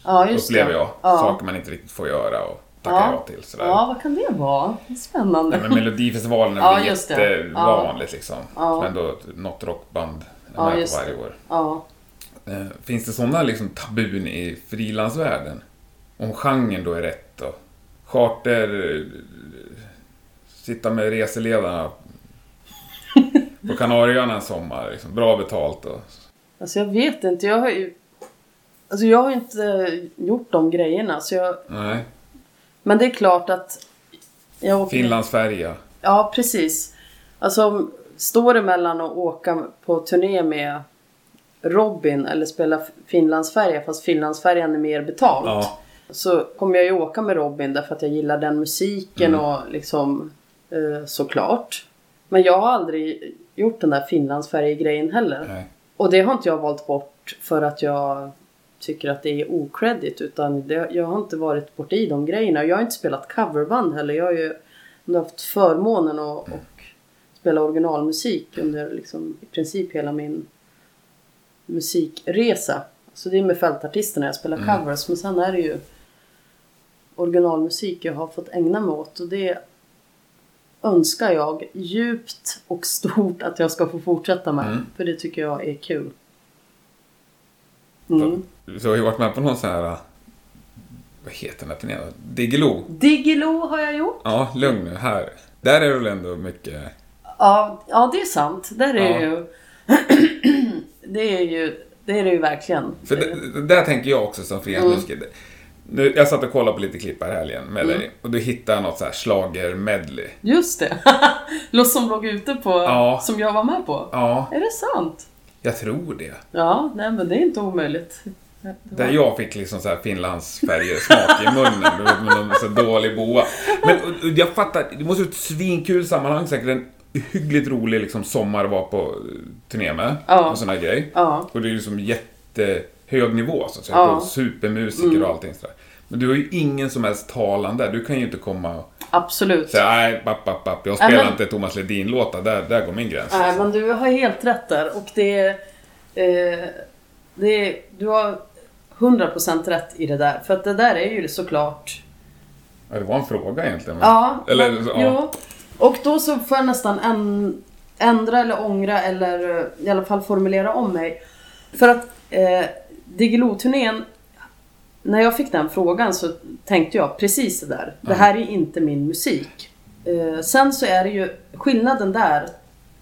Ja, upplever jag. Ja. Saker man inte riktigt får göra och tacka Ja. ja till. Sådär. Ja, vad kan det vara? Det Spännande. Nej, men Melodifestivalen är Ja, väl det. jättevanligt liksom. Ja. Ändå något rockband är Ja, med på varje år. Ja. Eh, Finns det sådana liksom tabun i frilansvärlden? Om genren då är rätt och charter... Sitta med reseledarna på Kanarieöarna en sommar. Liksom, bra betalt och... Alltså jag vet inte. Jag har ju... Alltså jag har inte gjort de grejerna. Så jag... Nej. Men det är klart att... Jag åker... Finlandsfärja. Ja, precis. Alltså, står det mellan att åka på turné med Robin eller spela Finlandsfärja fast Finlandsfärjan är mer betalt. Ja. Så kommer jag ju åka med Robin därför att jag gillar den musiken Mm. och liksom såklart. Men jag har aldrig gjort den där Finlandsfärjegrejen heller. Nej. Och det har inte jag valt bort för att jag tycker att det är okredit utan det, jag har inte varit borta i de grejerna. Jag har inte spelat coverband heller. Jag har ju haft förmånen att och spela originalmusik under liksom, i princip hela min musikresa. Så det är med fältartisterna jag spelar covers men sen är det ju originalmusik jag har fått ägna mig åt och det önskar jag djupt och stort att jag ska få fortsätta med. Mm. För det tycker jag är kul. Mm. Så har ju varit med på någon sån här... Vad heter den då? Diggiloo. Diggiloo har jag gjort. Ja, lugn nu. Här. Där är det väl ändå mycket... Ja, ja det är sant. Där är Ja. ju... det är ju... Det är det ju verkligen. För det, det där tänker jag också som frilansmusiker. Mm. Nu, jag satt och kollade på lite klipp här helgen med dig och då hittade något så här schlager-medley. Just det. Låt som låg ute på... Ja. Som jag var med på. Ja, Är det sant? jag tror det. Ja, nej men det är inte omöjligt. Var- Där jag fick liksom så här Finlandsfärjesmak i munnen. Du med någon så dålig boa. Men och, och jag fattar, det måste vara ett svinkul sammanhang säkert. En hyggligt rolig liksom, sommar vara på eh, turné med. Ja. Och sån här grej. Ja. Och det är ju liksom jättehög nivå så att säga. Ja. Mm. På supermusiker och allting sådär. Men du har ju ingen som helst talan där. Du kan ju inte komma och Absolut. säga nej, bapp, bapp, bapp. Jag spelar men- inte Thomas Ledin-låtar. Där, där går min gräns. Nej, men du har helt rätt där. Och det... Eh, det du har 100% rätt i det där. För att det där är ju såklart... Ja, det var en fråga egentligen. men- Ja, Eller, men, ja. jo. Och då så får jag nästan en, ändra eller ångra eller eh, i alla fall formulera om mig. För att eh, Diggiloo-turnén, när jag fick den frågan så tänkte jag precis det där. Det här är inte min musik. Eh, sen så är det ju skillnaden där,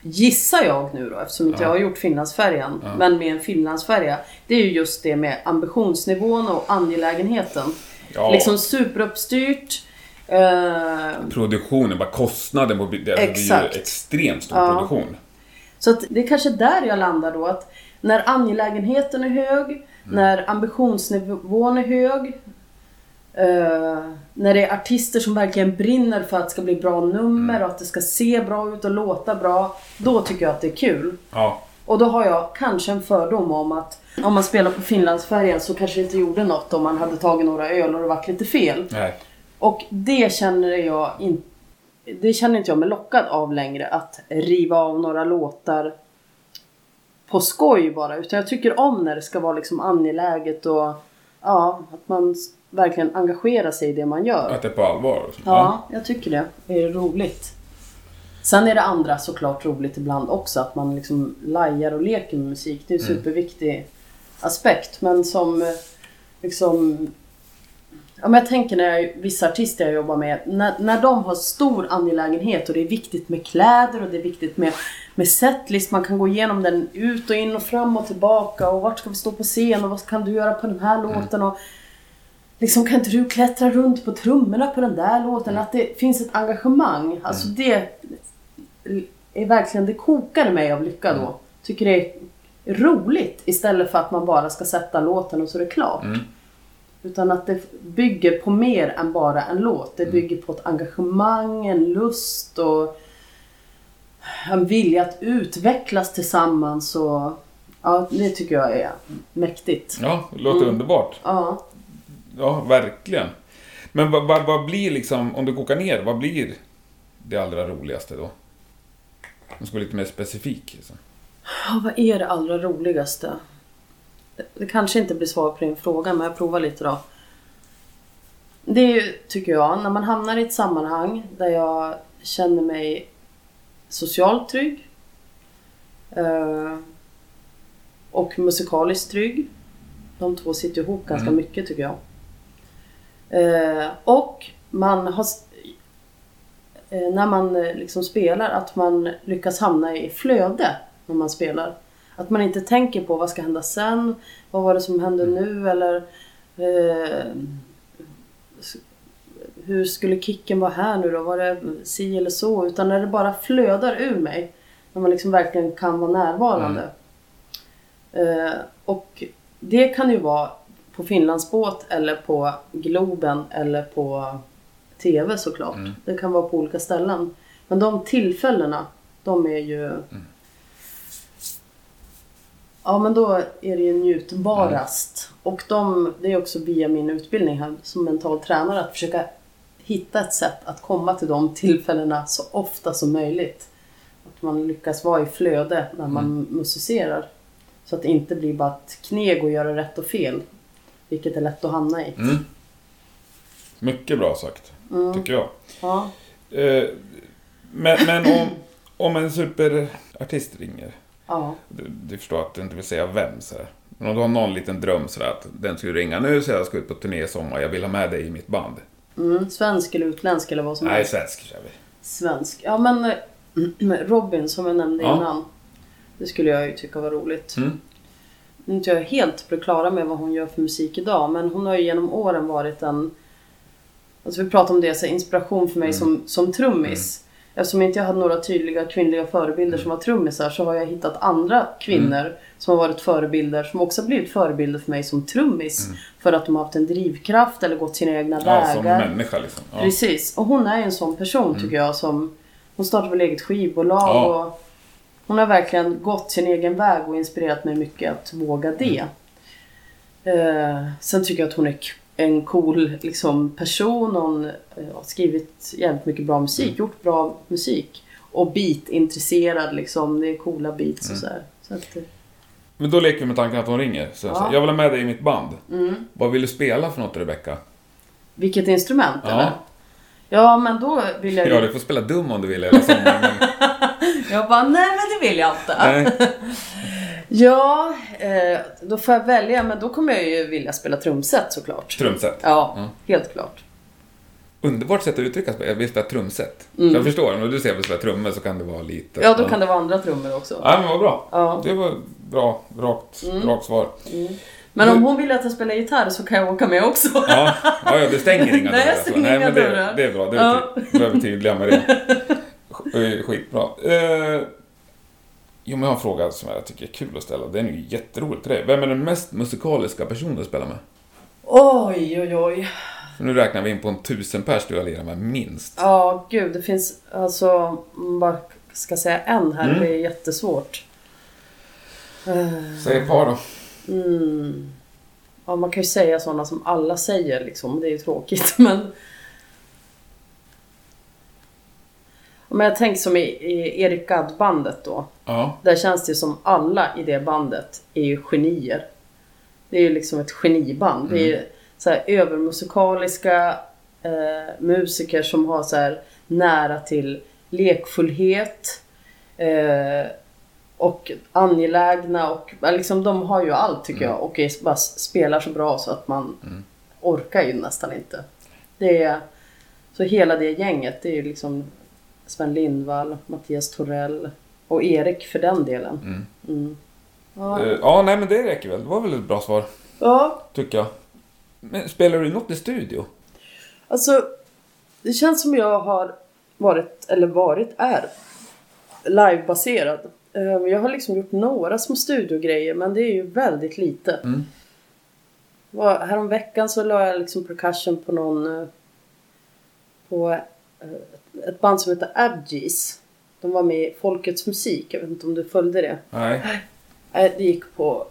gissar jag nu då eftersom inte Ja. jag har gjort Finlandsfärjan, men med en Finlandsfärja. Det är ju just det med ambitionsnivån och angelägenheten. Ja. Liksom superuppstyrt. Eh, Produktionen, bara kostnaden på det, det är ju Exakt. extremt stor Ja. produktion. Så att det är kanske där jag landar då. Att när angelägenheten är hög. När ambitionsnivån är hög. Eh, när det är artister som verkligen brinner för att det ska bli bra nummer Mm. och att det ska se bra ut och låta bra. Då tycker jag att det är kul. Ja, Och då har jag kanske en fördom om att om man spelar på Finlandsfärjan så kanske det inte gjorde något om man hade tagit några öl och det varit lite fel. nej. Och det känner jag inte det känner inte jag mig lockad av längre. Att riva av några låtar på skoj bara. Utan jag tycker om när det ska vara liksom angeläget och ja, att man verkligen engagerar sig i det man gör. Att det är på allvar. så. Ja, jag tycker det. Det är roligt. Sen är det andra såklart roligt ibland också. Att man liksom lajar och leker med musik. Det är en superviktig aspekt. Men som eh, liksom... Ja, men jag tänker när jag, vissa artister jag jobbar med. När, när de har stor angelägenhet och det är viktigt med kläder och det är viktigt med, med setlist. Man kan gå igenom den ut och in och fram och tillbaka. Och vart ska vi stå på scen och vad kan du göra på den här låten? Och, Liksom kan inte du klättra runt på trummorna på den där låten? Att det finns ett engagemang. Alltså det är verkligen, det kokar mig av lycka då. Tycker det är roligt istället för att man bara ska sätta låten och så är det klart. Mm. Utan att det bygger på mer än bara en låt. Det bygger på ett engagemang, en lust och en vilja att utvecklas tillsammans och ja, det tycker jag är mäktigt. Ja, det låter underbart. Ja. Ja, verkligen. Men vad, vad, vad blir liksom, om du kokar ner, vad blir det allra roligaste då? Om du ska vara lite mer specifik. Liksom. Ja, vad är det allra roligaste? Det, det kanske inte blir svar på din fråga, men jag provar lite då. Det är ju, tycker jag, när man hamnar i ett sammanhang där jag känner mig socialt trygg. Eh, och musikaliskt trygg. De två sitter ihop ganska Mm. mycket tycker jag. Eh, och man har... Eh, när man liksom spelar, att man lyckas hamna i flöde när man spelar. Att man inte tänker på vad ska hända sen, vad var det som hände nu eller eh, hur skulle kicken vara här nu då? Var det si eller så? Utan när det bara flödar ur mig. När man liksom verkligen kan vara närvarande. Eh, och det kan ju vara på Finlandsbåt eller på Globen eller på TV såklart. Mm. Det kan vara på olika ställen. Men de tillfällena, de är ju... Ja men då är det ju njutbarast. Och de, det är också via min utbildning här som mental tränare att försöka hitta ett sätt att komma till de tillfällena så ofta som möjligt. Att man lyckas vara i flöde när man musicerar. Så att det inte blir bara ett kneg och göra rätt och fel. Vilket är lätt att hamna i. Mm. Mycket bra sagt, Mm. tycker jag. Ja. Eh, men men om, om en superartist ringer, Ja. du, du förstår att du inte vill säga vem så här. Men om du har någon liten dröm sådär att den skulle ringa nu så jag ska ut på turné i sommar, jag vill ha med dig i mitt band. Mm. Svensk eller utländsk eller vad som Nej, helst. svensk kör vi. Svensk. Ja men eh, Robin som jag nämnde Ja. innan. Det skulle jag ju tycka var roligt. Mm. Nu är inte jag helt på det klara med vad hon gör för musik idag. Men hon har ju genom åren varit en... Alltså vi pratar om det, så här, inspiration för mig Mm. som, som trummis. Eftersom inte jag hade några tydliga kvinnliga förebilder som var trummisar så har jag hittat andra kvinnor Mm. som har varit förebilder som också blivit förebilder för mig som trummis. Mm. För att de har haft en drivkraft eller gått sina egna Ja, som vägar. människa liksom. Ja. Precis. Och hon är en sån person tycker jag som... Hon startade väl eget skivbolag Ja. och hon har verkligen gått sin egen väg och inspirerat mig mycket att våga det. Eh, sen tycker jag att hon är en cool liksom, person. Hon eh, har skrivit jävligt mycket bra musik, gjort bra musik. Och beat-intresserad liksom. Det är coola beats och så här. Så att, eh, Men då leker vi med tanken att hon ringer. Så Ja. så, jag vill ha med dig i mitt band. mm. Vad vill du spela för något Rebecka? Vilket instrument Ja. eller? Ja men då vill jag ju... Ja, du får spela dum om du vill hela sommaren. men- Jag bara, nej men det vill jag inte. Ja, eh, då får jag välja. Men då kommer jag ju vilja spela trumset såklart. Trumset. Ja, Ja. helt klart. Underbart sätt att uttrycka sig. Jag vill spela trumset. Mm. Jag förstår, om du säger att du spelar trummor så kan det vara lite... Ja, då kan det vara andra trummor också. Ja, men vad bra. Ja. Det var bra, rakt, Mm. rakt svar. Men om hon vill att jag spelar gitarr så kan jag åka med också. Ja, ja, ja det stänger inga Nej, jag dörrar. stänger Nej, inga men det, dörrar. det är bra. Det är, Ja. vi tydliga med det. Eh, Skitbra. Eh, jo, men jag har en fråga som jag tycker är kul att ställa. Den är ju jätterolig till dig. Vem är den mest musikaliska personen du spelar med? Oj, oj, oj. Nu räknar vi in på en tusen pers du har lirat med, minst. Ja, gud. Det finns alltså... om bara ska säga en här. Mm. Det är jättesvårt. Säg ett par då. Mm. Ja, man kan ju säga sådana som alla säger liksom. Det är ju tråkigt men... Men jag tänker som i, i Erik Gadd-bandet då. Ja. Där känns det som alla i det bandet är ju genier. Det är ju liksom ett geniband. Det är ju så här övermusikaliska eh, musiker som har så här nära till lekfullhet. Eh, och angelägna och liksom de har ju allt tycker jag och är, bara spelar så bra så att man orkar ju nästan inte. Det är, så hela det gänget det är ju liksom Sven Lindvall, Mattias Torell och Erik för den delen. Mm. Ja. Eh, ja, nej men det räcker väl. Det var väl ett bra svar, ja, tycker jag. Men spelar du något i studio? alltså det känns som jag har varit, eller varit, är livebaserad. Eh, Jag har liksom gjort några små studiogrejer men det är ju väldigt lite. Mm. Häromveckan så la jag liksom percussion på någon... eh, På eh, ett band som heter Abgees. De var med i Folkets musik. Jag vet inte om du följde det? Nej. Nej, Det gick på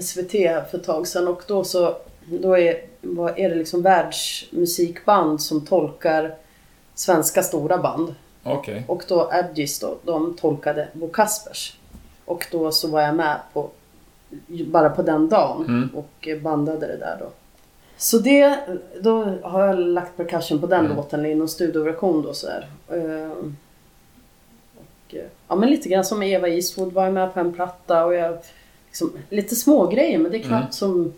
SVT för ett tag sedan och då så då är, är det liksom världsmusikband som tolkar svenska stora band. Okej. Och då Adgis då, de tolkade Bo Kaspers. Och då så var jag med på, bara på den dagen Mm. och bandade det där då. Så det, då har jag lagt percussion på den Mm. låten i någon studioversion då så här. Ehm, eh, ja men lite grann som Eva Eastwood var med på en platta och jag liksom, lite små grejer men det är knappt Mm. som,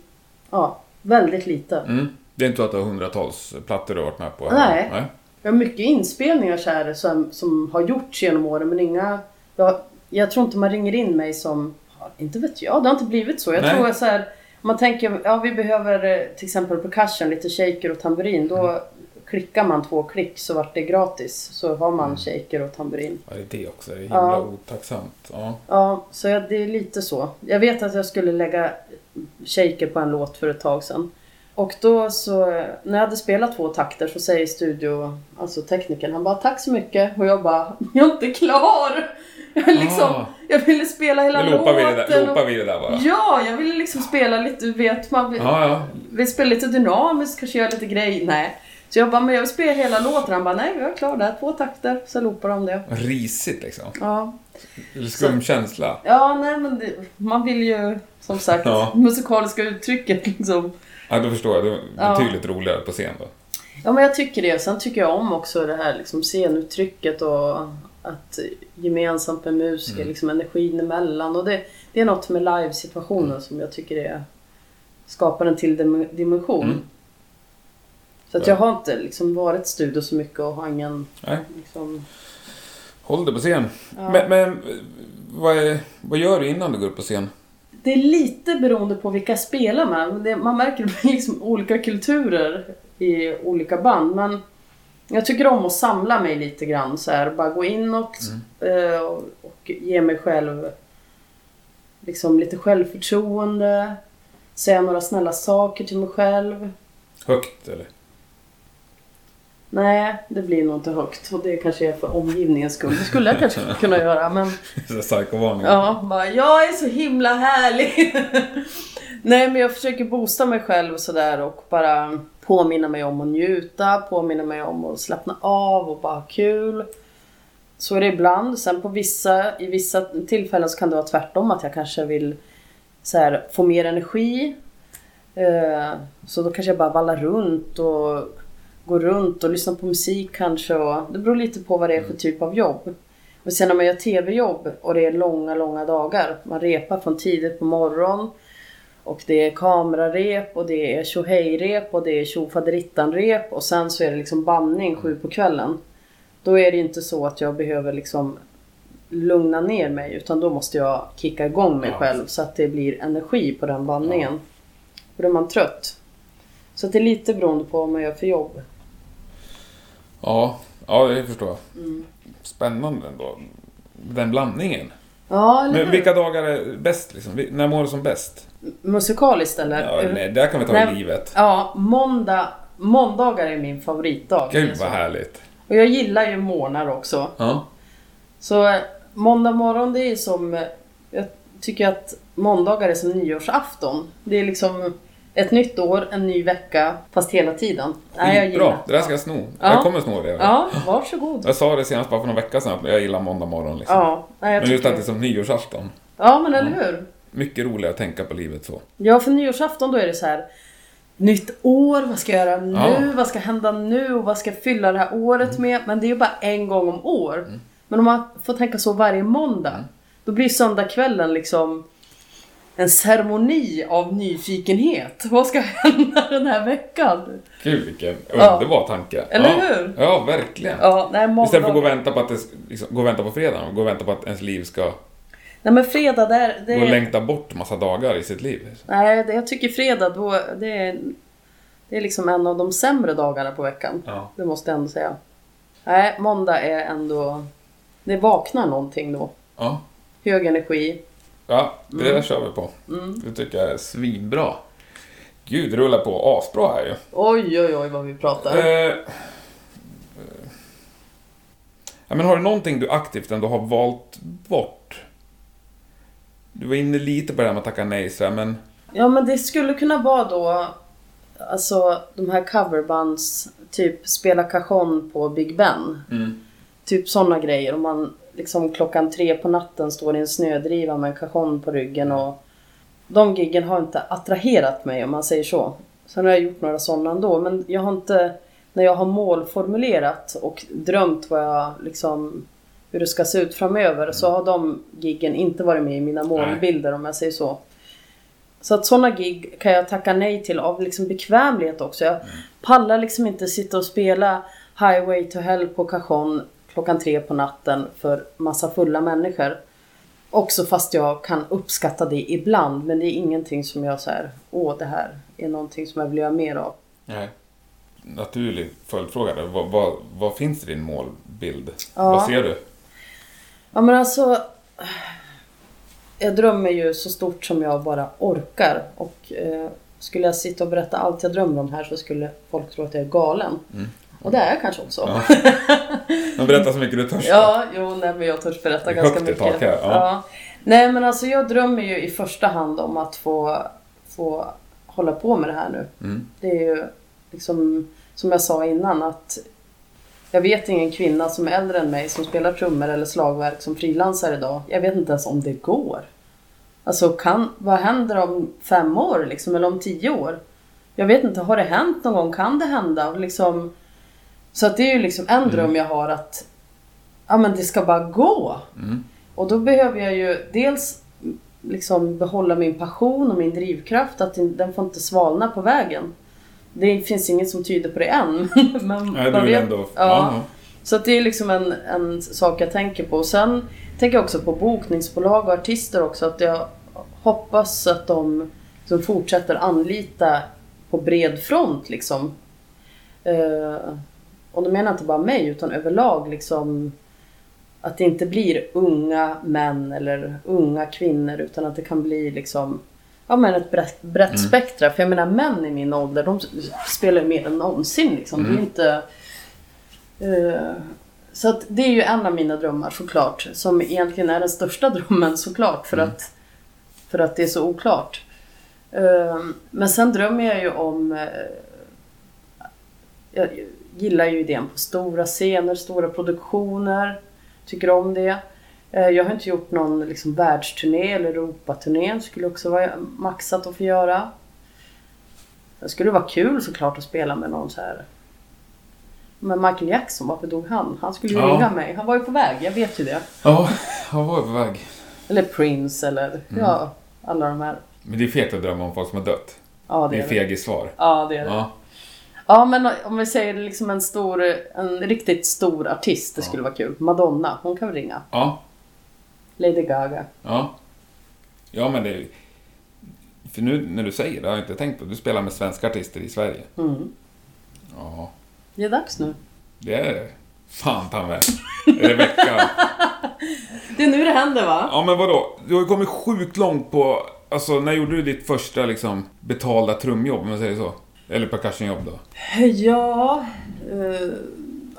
ja, väldigt lite. Mm. Det är inte så att du har hundratals plattor du har varit med på? Nej. Nej. Jag har mycket inspelningar så här som, som har gjorts genom åren men inga... Jag, jag tror inte man ringer in mig som... Inte vet jag, det har inte blivit så. Jag Nej. tror att så här, man tänker, ja vi behöver eh, till exempel percussion, lite shaker och tamburin. Då Mm. Klickar man två klick så vart det gratis. Så har man Mm. shaker och tamburin. Ja, det är det också. Det är himla Ja. otacksamt. Ja. Ja, så jag, det är lite så. Jag vet att jag skulle lägga shaker på en låt för ett tag sedan. Och då så, när jag hade spelat två takter så säger studio, alltså teknikern, han bara tack så mycket. Och jag bara, jag är inte klar! Jag, liksom, Ah. jag ville spela hela Nu loopar vi, det låten. där, loopar vi det där bara. Ja, jag ville liksom spela lite, du vet, man vill, Ja, ja. vill spela lite dynamiskt, kanske göra lite grej. Nej. Så jag bara, men jag vill spela hela låten. Han bara, nej jag är klar där, två takter. Så loopar de det. Risigt liksom. Ja. Skum känsla. Ja, nej men det, man vill ju som sagt Ja. musikaliska uttrycket liksom. Ja, då förstår jag. Det är Ja. betydligt roligare på scen då. Ja men jag tycker det. Sen tycker jag om också det här liksom scenuttrycket och att gemensamt med musiker, Mm. liksom energin emellan. Och det, det är något med live-situationen som jag tycker är, skapar en till dim- dimension. Mm. Så att jag har inte liksom varit studio så mycket och har ingen Nej, liksom... håll det på scen. Ja. Men, men vad, är, vad gör du innan du går upp på scen? Det är lite beroende på vilka jag spelar med. Det, man märker liksom olika kulturer i olika band. Men jag tycker om att samla mig lite grann. Så här, bara gå inåt eh, och, och ge mig själv liksom lite självförtroende. Säga några snälla saker till mig själv. Högt eller? Nej, det blir nog inte högt. Och det kanske är för omgivningens skull. Det skulle jag kanske kunna göra. Men Psykovarning. Ja, bara, jag är så himla härlig. Nej, men jag försöker boosta mig själv och sådär och bara påminna mig om att njuta, påminna mig om att slappna av och bara ha kul. Så är det ibland. Sen på vissa, i vissa tillfällen så kan det vara tvärtom, att jag kanske vill så här, få mer energi. Eh, så då kanske jag bara vallar runt och går runt och lyssnar på musik kanske. Och, det beror lite på vad det är för typ av jobb. Men sen när man gör tv-jobb och det är långa, långa dagar. Man repar från tidigt på morgon. Och det är kamerarep och det är tjohejrep och det är tjofaderittan-rep och sen så är det liksom bandning sju på kvällen. Då är det inte så att jag behöver liksom lugna ner mig utan då måste jag kicka igång mig Ja. själv så att det blir energi på den bandningen. För då är man trött. Så det är lite beroende på vad man gör för jobb. Ja, ja det förstår jag. Mm. Spännande ändå. Den blandningen. Ja, eller Men hur? vilka dagar är bäst liksom? Vi- När mår du som bäst? Musikaliskt eller? Ja, nej, där kan vi ta Nej. i livet. Ja, måndag, måndagar är min favoritdag. Det är Gud så. vad härligt. Och jag gillar ju morgnar också. Ja. Så eh, måndag morgon det är som... eh, Jag tycker att måndagar är som nyårsafton. Det är liksom ett nytt år, en ny vecka, fast hela tiden. Nej, jag gillar. Det där ska jag sno. Ja. Jag kommer sno det. Ja, varsågod. Jag sa det senast bara för någon vecka sedan. att Jag gillar måndag morgon liksom. Ja, nej, jag Men just att det är som nyårsafton. Ja, men eller hur? Mycket roligare att tänka på livet så. Ja, för nyårsafton då är det så här. Nytt år, vad ska jag göra nu? Ja. Mm. Vad ska hända nu? Och vad ska jag fylla det här året med? Men det är ju bara en gång om år. Men om man får tänka så varje måndag. Mm. Då blir söndagskvällen liksom en ceremoni av nyfikenhet. Vad ska hända den här veckan? Gud vilken Ja. underbar tanke. Eller ja. hur? Ja, verkligen. Ja, nej, måndag... Istället för att gå och vänta på att, det, liksom, gå och vänta på fredagen. Gå och vänta på att ens liv ska Nej men fredag där... Det... gå och längta bort massa dagar i sitt liv. Nej, jag tycker fredag då... Det är, det är liksom en av de sämre dagarna på veckan. Ja. Det måste jag ändå säga. Nej, måndag är ändå... Det vaknar någonting då. Ja, Hög energi. Ja det Mm. där kör vi på. Det tycker jag är svinbra. Gud, det rullar på asbra här ju. Oj, oj, oj vad vi pratar. Eh, Ja, men har du någonting du aktivt ändå har valt bort? Du var inne lite på det här med att tacka nej så här, men... Ja men det skulle kunna vara då Alltså de här coverbands Typ spela cajon på Big Ben. Mm. Typ sådana grejer. Om man liksom klockan tre på natten står i en snödriva med en cajon på ryggen och de giggen har inte attraherat mig om man säger så. Sen har jag gjort några sådana ändå men jag har inte när jag har målformulerat och drömt vad jag liksom hur det ska se ut framöver så har de giggen inte varit med i mina målbilder om jag säger så. Så att sådana gig kan jag tacka nej till av liksom bekvämlighet också. Jag pallar liksom inte sitta och spela Highway to Hell på Cajon klockan tre på natten för massa fulla människor. Också fast jag kan uppskatta det ibland men det är ingenting som jag säger åh det här är någonting som jag vill göra mer av. Nej. Naturlig följdfråga där. Vad, vad, vad finns i din målbild? Ja. Vad ser du? Ja men alltså Jag drömmer ju så stort som jag bara orkar och eh, skulle jag sitta och berätta allt jag drömmer om här så skulle folk tro att jag är galen. Och det är jag kanske också. Ja. Men berätta så mycket du törs. Ja, jo, nej, men jag törs berätta ganska Högt i mycket. tak här, ja. Nej, men alltså jag drömmer ju i första hand om att få, få hålla på med det här nu. Mm. Det är ju liksom, som jag sa innan, att jag vet ingen kvinna som är äldre än mig som spelar trummor eller slagverk som frilansar idag. Jag vet inte ens om det går. Alltså, kan, vad händer om fem år liksom, eller om tio år? Jag vet inte, har det hänt någon gång? Kan det hända? Och Liksom, så att det är ju liksom en dröm jag har att ja, men det ska bara gå. Mm. Och då behöver jag ju dels liksom behålla min passion och min drivkraft. Att den får inte svalna på vägen. Det finns inget som tyder på det än. men Nej, du man vill vet- ändå... ja. Ja. Så att det är liksom en, en sak jag tänker på. Sen tänker jag också på bokningsbolag och artister också. Att jag hoppas att de som fortsätter anlita på bred front liksom. Eh, och då menar jag inte bara mig utan överlag liksom. Att det inte blir unga män eller unga kvinnor utan att det kan bli liksom Ja men ett brett, brett Mm. spektra. För jag menar män i min ålder de spelar ju mer än någonsin liksom. Det är Mm. inte... Eh, så att det är ju en av mina drömmar såklart. Som egentligen är den största drömmen såklart. För, Mm. att, för att det är så oklart. Eh, men sen drömmer jag ju om... eh, jag gillar ju idén på stora scener, stora produktioner. Tycker om det. Eh, Jag har inte gjort någon liksom världsturné eller Europaturné. Skulle också vara maxat att få göra. Det skulle vara kul såklart att spela med någon så här. Men Michael Jackson, varför dog han? Han skulle ju Ja. ringa mig. Han var ju på väg, jag vet ju det. Ja, jag var på väg. Eller Prince eller Mm. ja, alla de här. Men det är fegt att drömma om folk som har dött. Ja, Det det är är det. fegis-svar. Ja, det är det. Ja. Ja, men om vi säger liksom en stor, en riktigt stor artist, det skulle vara kul. Madonna, hon kan väl ringa. Ja. Lady Gaga. Ja. Ja, men det. För nu när du säger det har jag inte tänkt på. Du spelar med svenska artister i Sverige. Mm. Ja. Det är dags nu. Det är det. Fan ta mig. Vecka? Det är nu det händer va? Ja, men vadå? Du har ju kommit sjukt långt på... Alltså, när gjorde du ditt första liksom betalda trumjobb, om man säger så? Eller percussionjobb då? Ja, eh,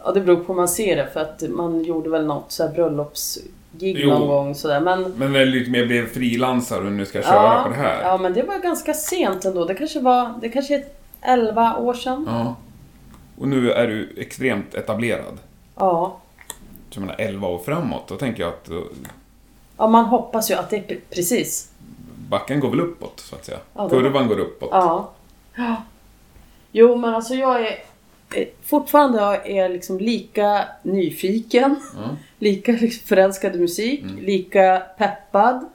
ja, det beror på hur man ser det. För att man gjorde väl något så här bröllopsgig någon gång sådär. Men, Men när du lite mer blev frilansare och nu ska köra ja, på det här? ja, men det var ganska sent ändå. Det kanske var, det kanske är 11 år sedan. Ja. Och nu är du extremt etablerad. Ja. Så jag menar, 11 år framåt, då tänker jag att Ja, man hoppas ju att det är pre- precis. backen går väl uppåt, så att säga. Ja, Kurvan går uppåt. Ja. ja. Jo, men alltså jag är eh, fortfarande jag är liksom lika nyfiken, Ja. lika liksom förälskad i musik, lika peppad.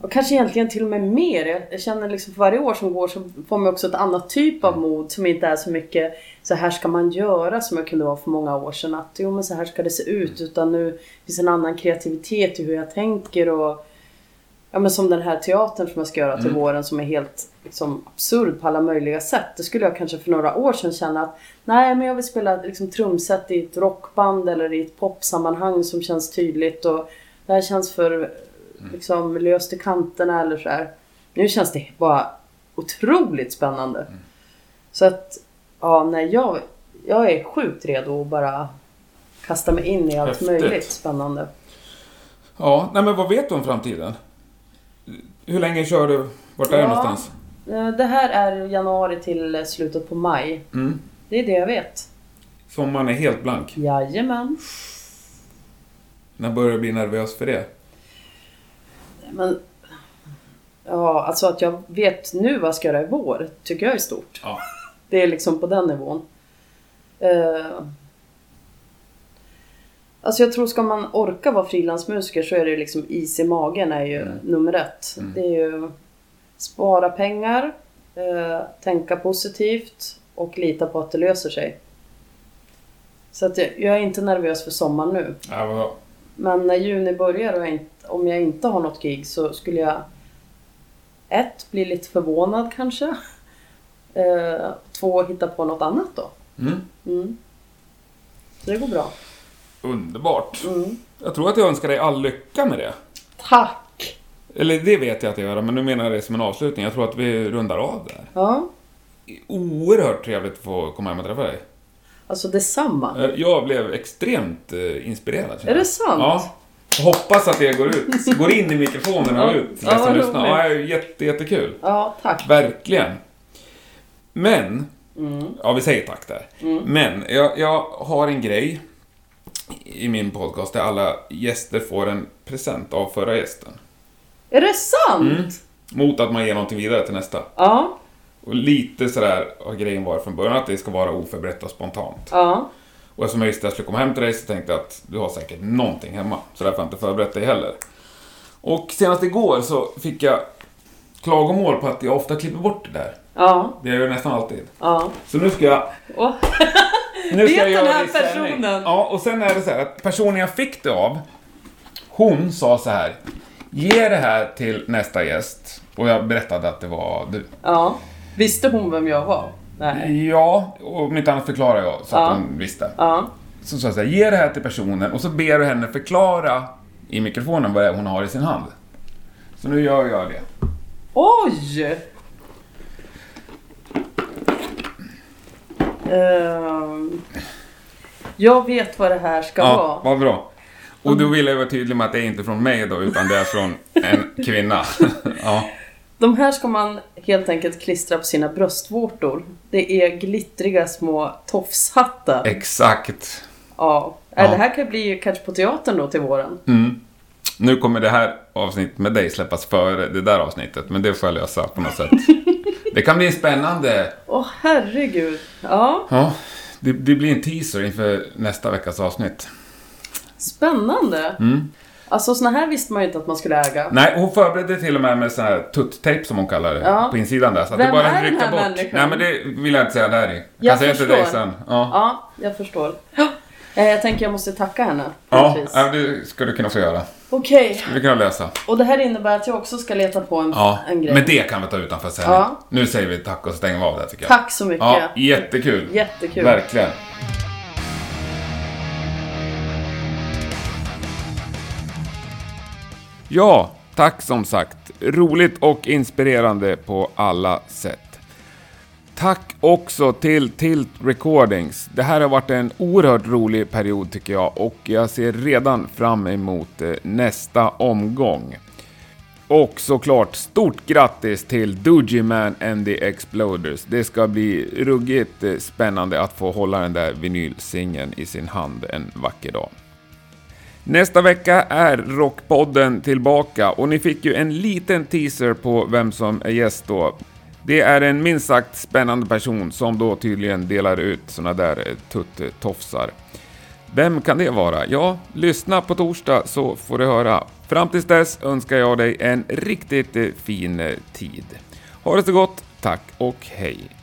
Och kanske egentligen till och med mer. Jag- Jag känner liksom för varje år som går så får man också ett annat typ av mod som inte är så mycket så här ska man göra som jag kunde vara för många år sedan. Att jo men så här ska det se ut. Utan nu finns en annan kreativitet i hur jag tänker och Ja men som den här teatern som jag ska göra till Mm. våren som är helt liksom, absurd på alla möjliga sätt. Det skulle jag kanske för några år sedan känna att nej men jag vill spela liksom, trumset i ett rockband eller i ett popsammanhang som känns tydligt och det här känns för liksom, löst i kanterna eller så här. Nu känns det bara otroligt spännande. Så att ja, nej jag, jag är sjukt redo att bara kasta mig in i allt Häftigt. möjligt spännande. Ja, nej men vad vet du om framtiden? Hur länge kör du? Vart är du Ja. någonstans? Eh, Det här är januari till slutet på maj. Mm. Det är det jag vet. Sommaren är helt blank. Jajamän. När börjar du bli nervös för det? Men... Ja, alltså att jag vet nu vad jag ska göra i vår, tycker jag är stort. Ja. Det är liksom på den nivån. Eh, Alltså jag tror ska man orka vara frilansmusiker så är det liksom is i magen är ju Mm. nummer ett. Mm. Det är ju spara pengar, eh, tänka positivt och lita på att det löser sig. Så att jag, jag är inte nervös för sommaren nu. Ja, vad bra. Men när juni börjar och jag inte, om jag inte har något gig så skulle jag ett, bli lite förvånad kanske. Eh, två, hitta på något annat då. Mm. Mm. Så det går bra. Underbart. Mm. Jag tror att jag önskar dig all lycka med det. Tack! Eller det vet jag att jag gör, men nu menar jag det som en avslutning. Jag tror att vi rundar av där. Ja, Oerhört trevligt att få komma hem och träffa dig. alltså detsamma. Eh, Jag blev extremt eh, inspirerad. Är det sant? Ja. Hoppas att det går ut. Går in i mikrofonen och ut till Ja, som vad lyssnar. Ja, jätte, jättekul. Ja, tack. Verkligen. Men, Mm. ja vi säger tack där. Men, jag, jag har en grej i min podcast där alla gäster får en present av förra gästen. Är det sant? Mm. Mot att man ger någonting vidare till nästa. Ja, Och lite sådär har grejen varit från början, att det ska vara oförberett och spontant. ja. Och eftersom jag visste att jag skulle komma hem till dig så tänkte jag att du har säkert någonting hemma. Så därför har jag inte förberett dig heller. Och senast igår så fick jag klagomål på att jag ofta klipper bort det där. Ja, Det gör jag nästan alltid. ja. Så nu ska jag... Åh, Nu ska Vet jag den här sändning. personen? Ja, och sen är det så här att personen jag fick det av, hon sa så här. Ge det här till nästa gäst. Och jag berättade att det var du. Ja. Visste hon vem jag var? Nej. Ja, och om inte annat förklarar jag så att Ja. hon visste. Ja. Så sa jag så här, ge det här till personen och så ber du henne förklara i mikrofonen vad det är hon har i sin hand. Så nu gör jag det. Oj! Ehm, jag vet vad det här ska Ja, vara. vad bra. Och då vill jag vara tydlig med att det är inte från mig då, utan det är från en kvinna. ja. De här ska man helt enkelt klistra på sina bröstvårtor. Det är glittriga små tofshattar. Exakt. Ja. Ja. Äh, Det här kan bli kanske på teatern då till våren. Mm. Nu kommer det här avsnittet med dig släppas före det där avsnittet, men det får jag lösa på något sätt. Det kan bli spännande. Åh herregud. Ja, Ja, det, det blir en teaser inför nästa veckas avsnitt. spännande. Mm. Alltså såna här visste man ju inte att man skulle äga. Nej, hon förberedde till och med med sån här tutt-tejp som hon kallar det, Ja. på insidan där. Så att Vem det bara är den här bort. människan? Nej, men det vill jag inte säga där i. Jag Jag kan säga till dig förstår. sen. Ja, Ja, jag förstår. Eh, Jag tänker jag måste tacka henne. ja ja, det ska du kunna få göra. Okej, Det ska du kunna lösa. och det här innebär att jag också ska leta på en, Ja, en grej. men det kan vi ta utanför sändning. Ja. Nu säger vi tack och stänger vi av det tycker jag. Tack så mycket. Ja, jättekul. Jättekul. Verkligen. Ja, tack som sagt. Roligt och inspirerande på alla sätt. Tack också till Tilt Recordings. Det här har varit en oerhört rolig period tycker jag och jag ser redan fram emot eh, nästa omgång. Och såklart stort grattis till Doogie Man and the Exploders. Det ska bli ruggigt eh, spännande att få hålla den där vinylsingeln i sin hand en vacker dag. Nästa vecka är Rockpodden tillbaka och ni fick ju en liten teaser på vem som är gäst då. Det är en minst sagt spännande person som då tydligen delar ut såna där eh. Vem kan det vara? Ja, lyssna på torsdag så får du höra. Fram tills dess önskar jag dig en riktigt eh, fin eh, tid. Ha det så gott, tack och hej!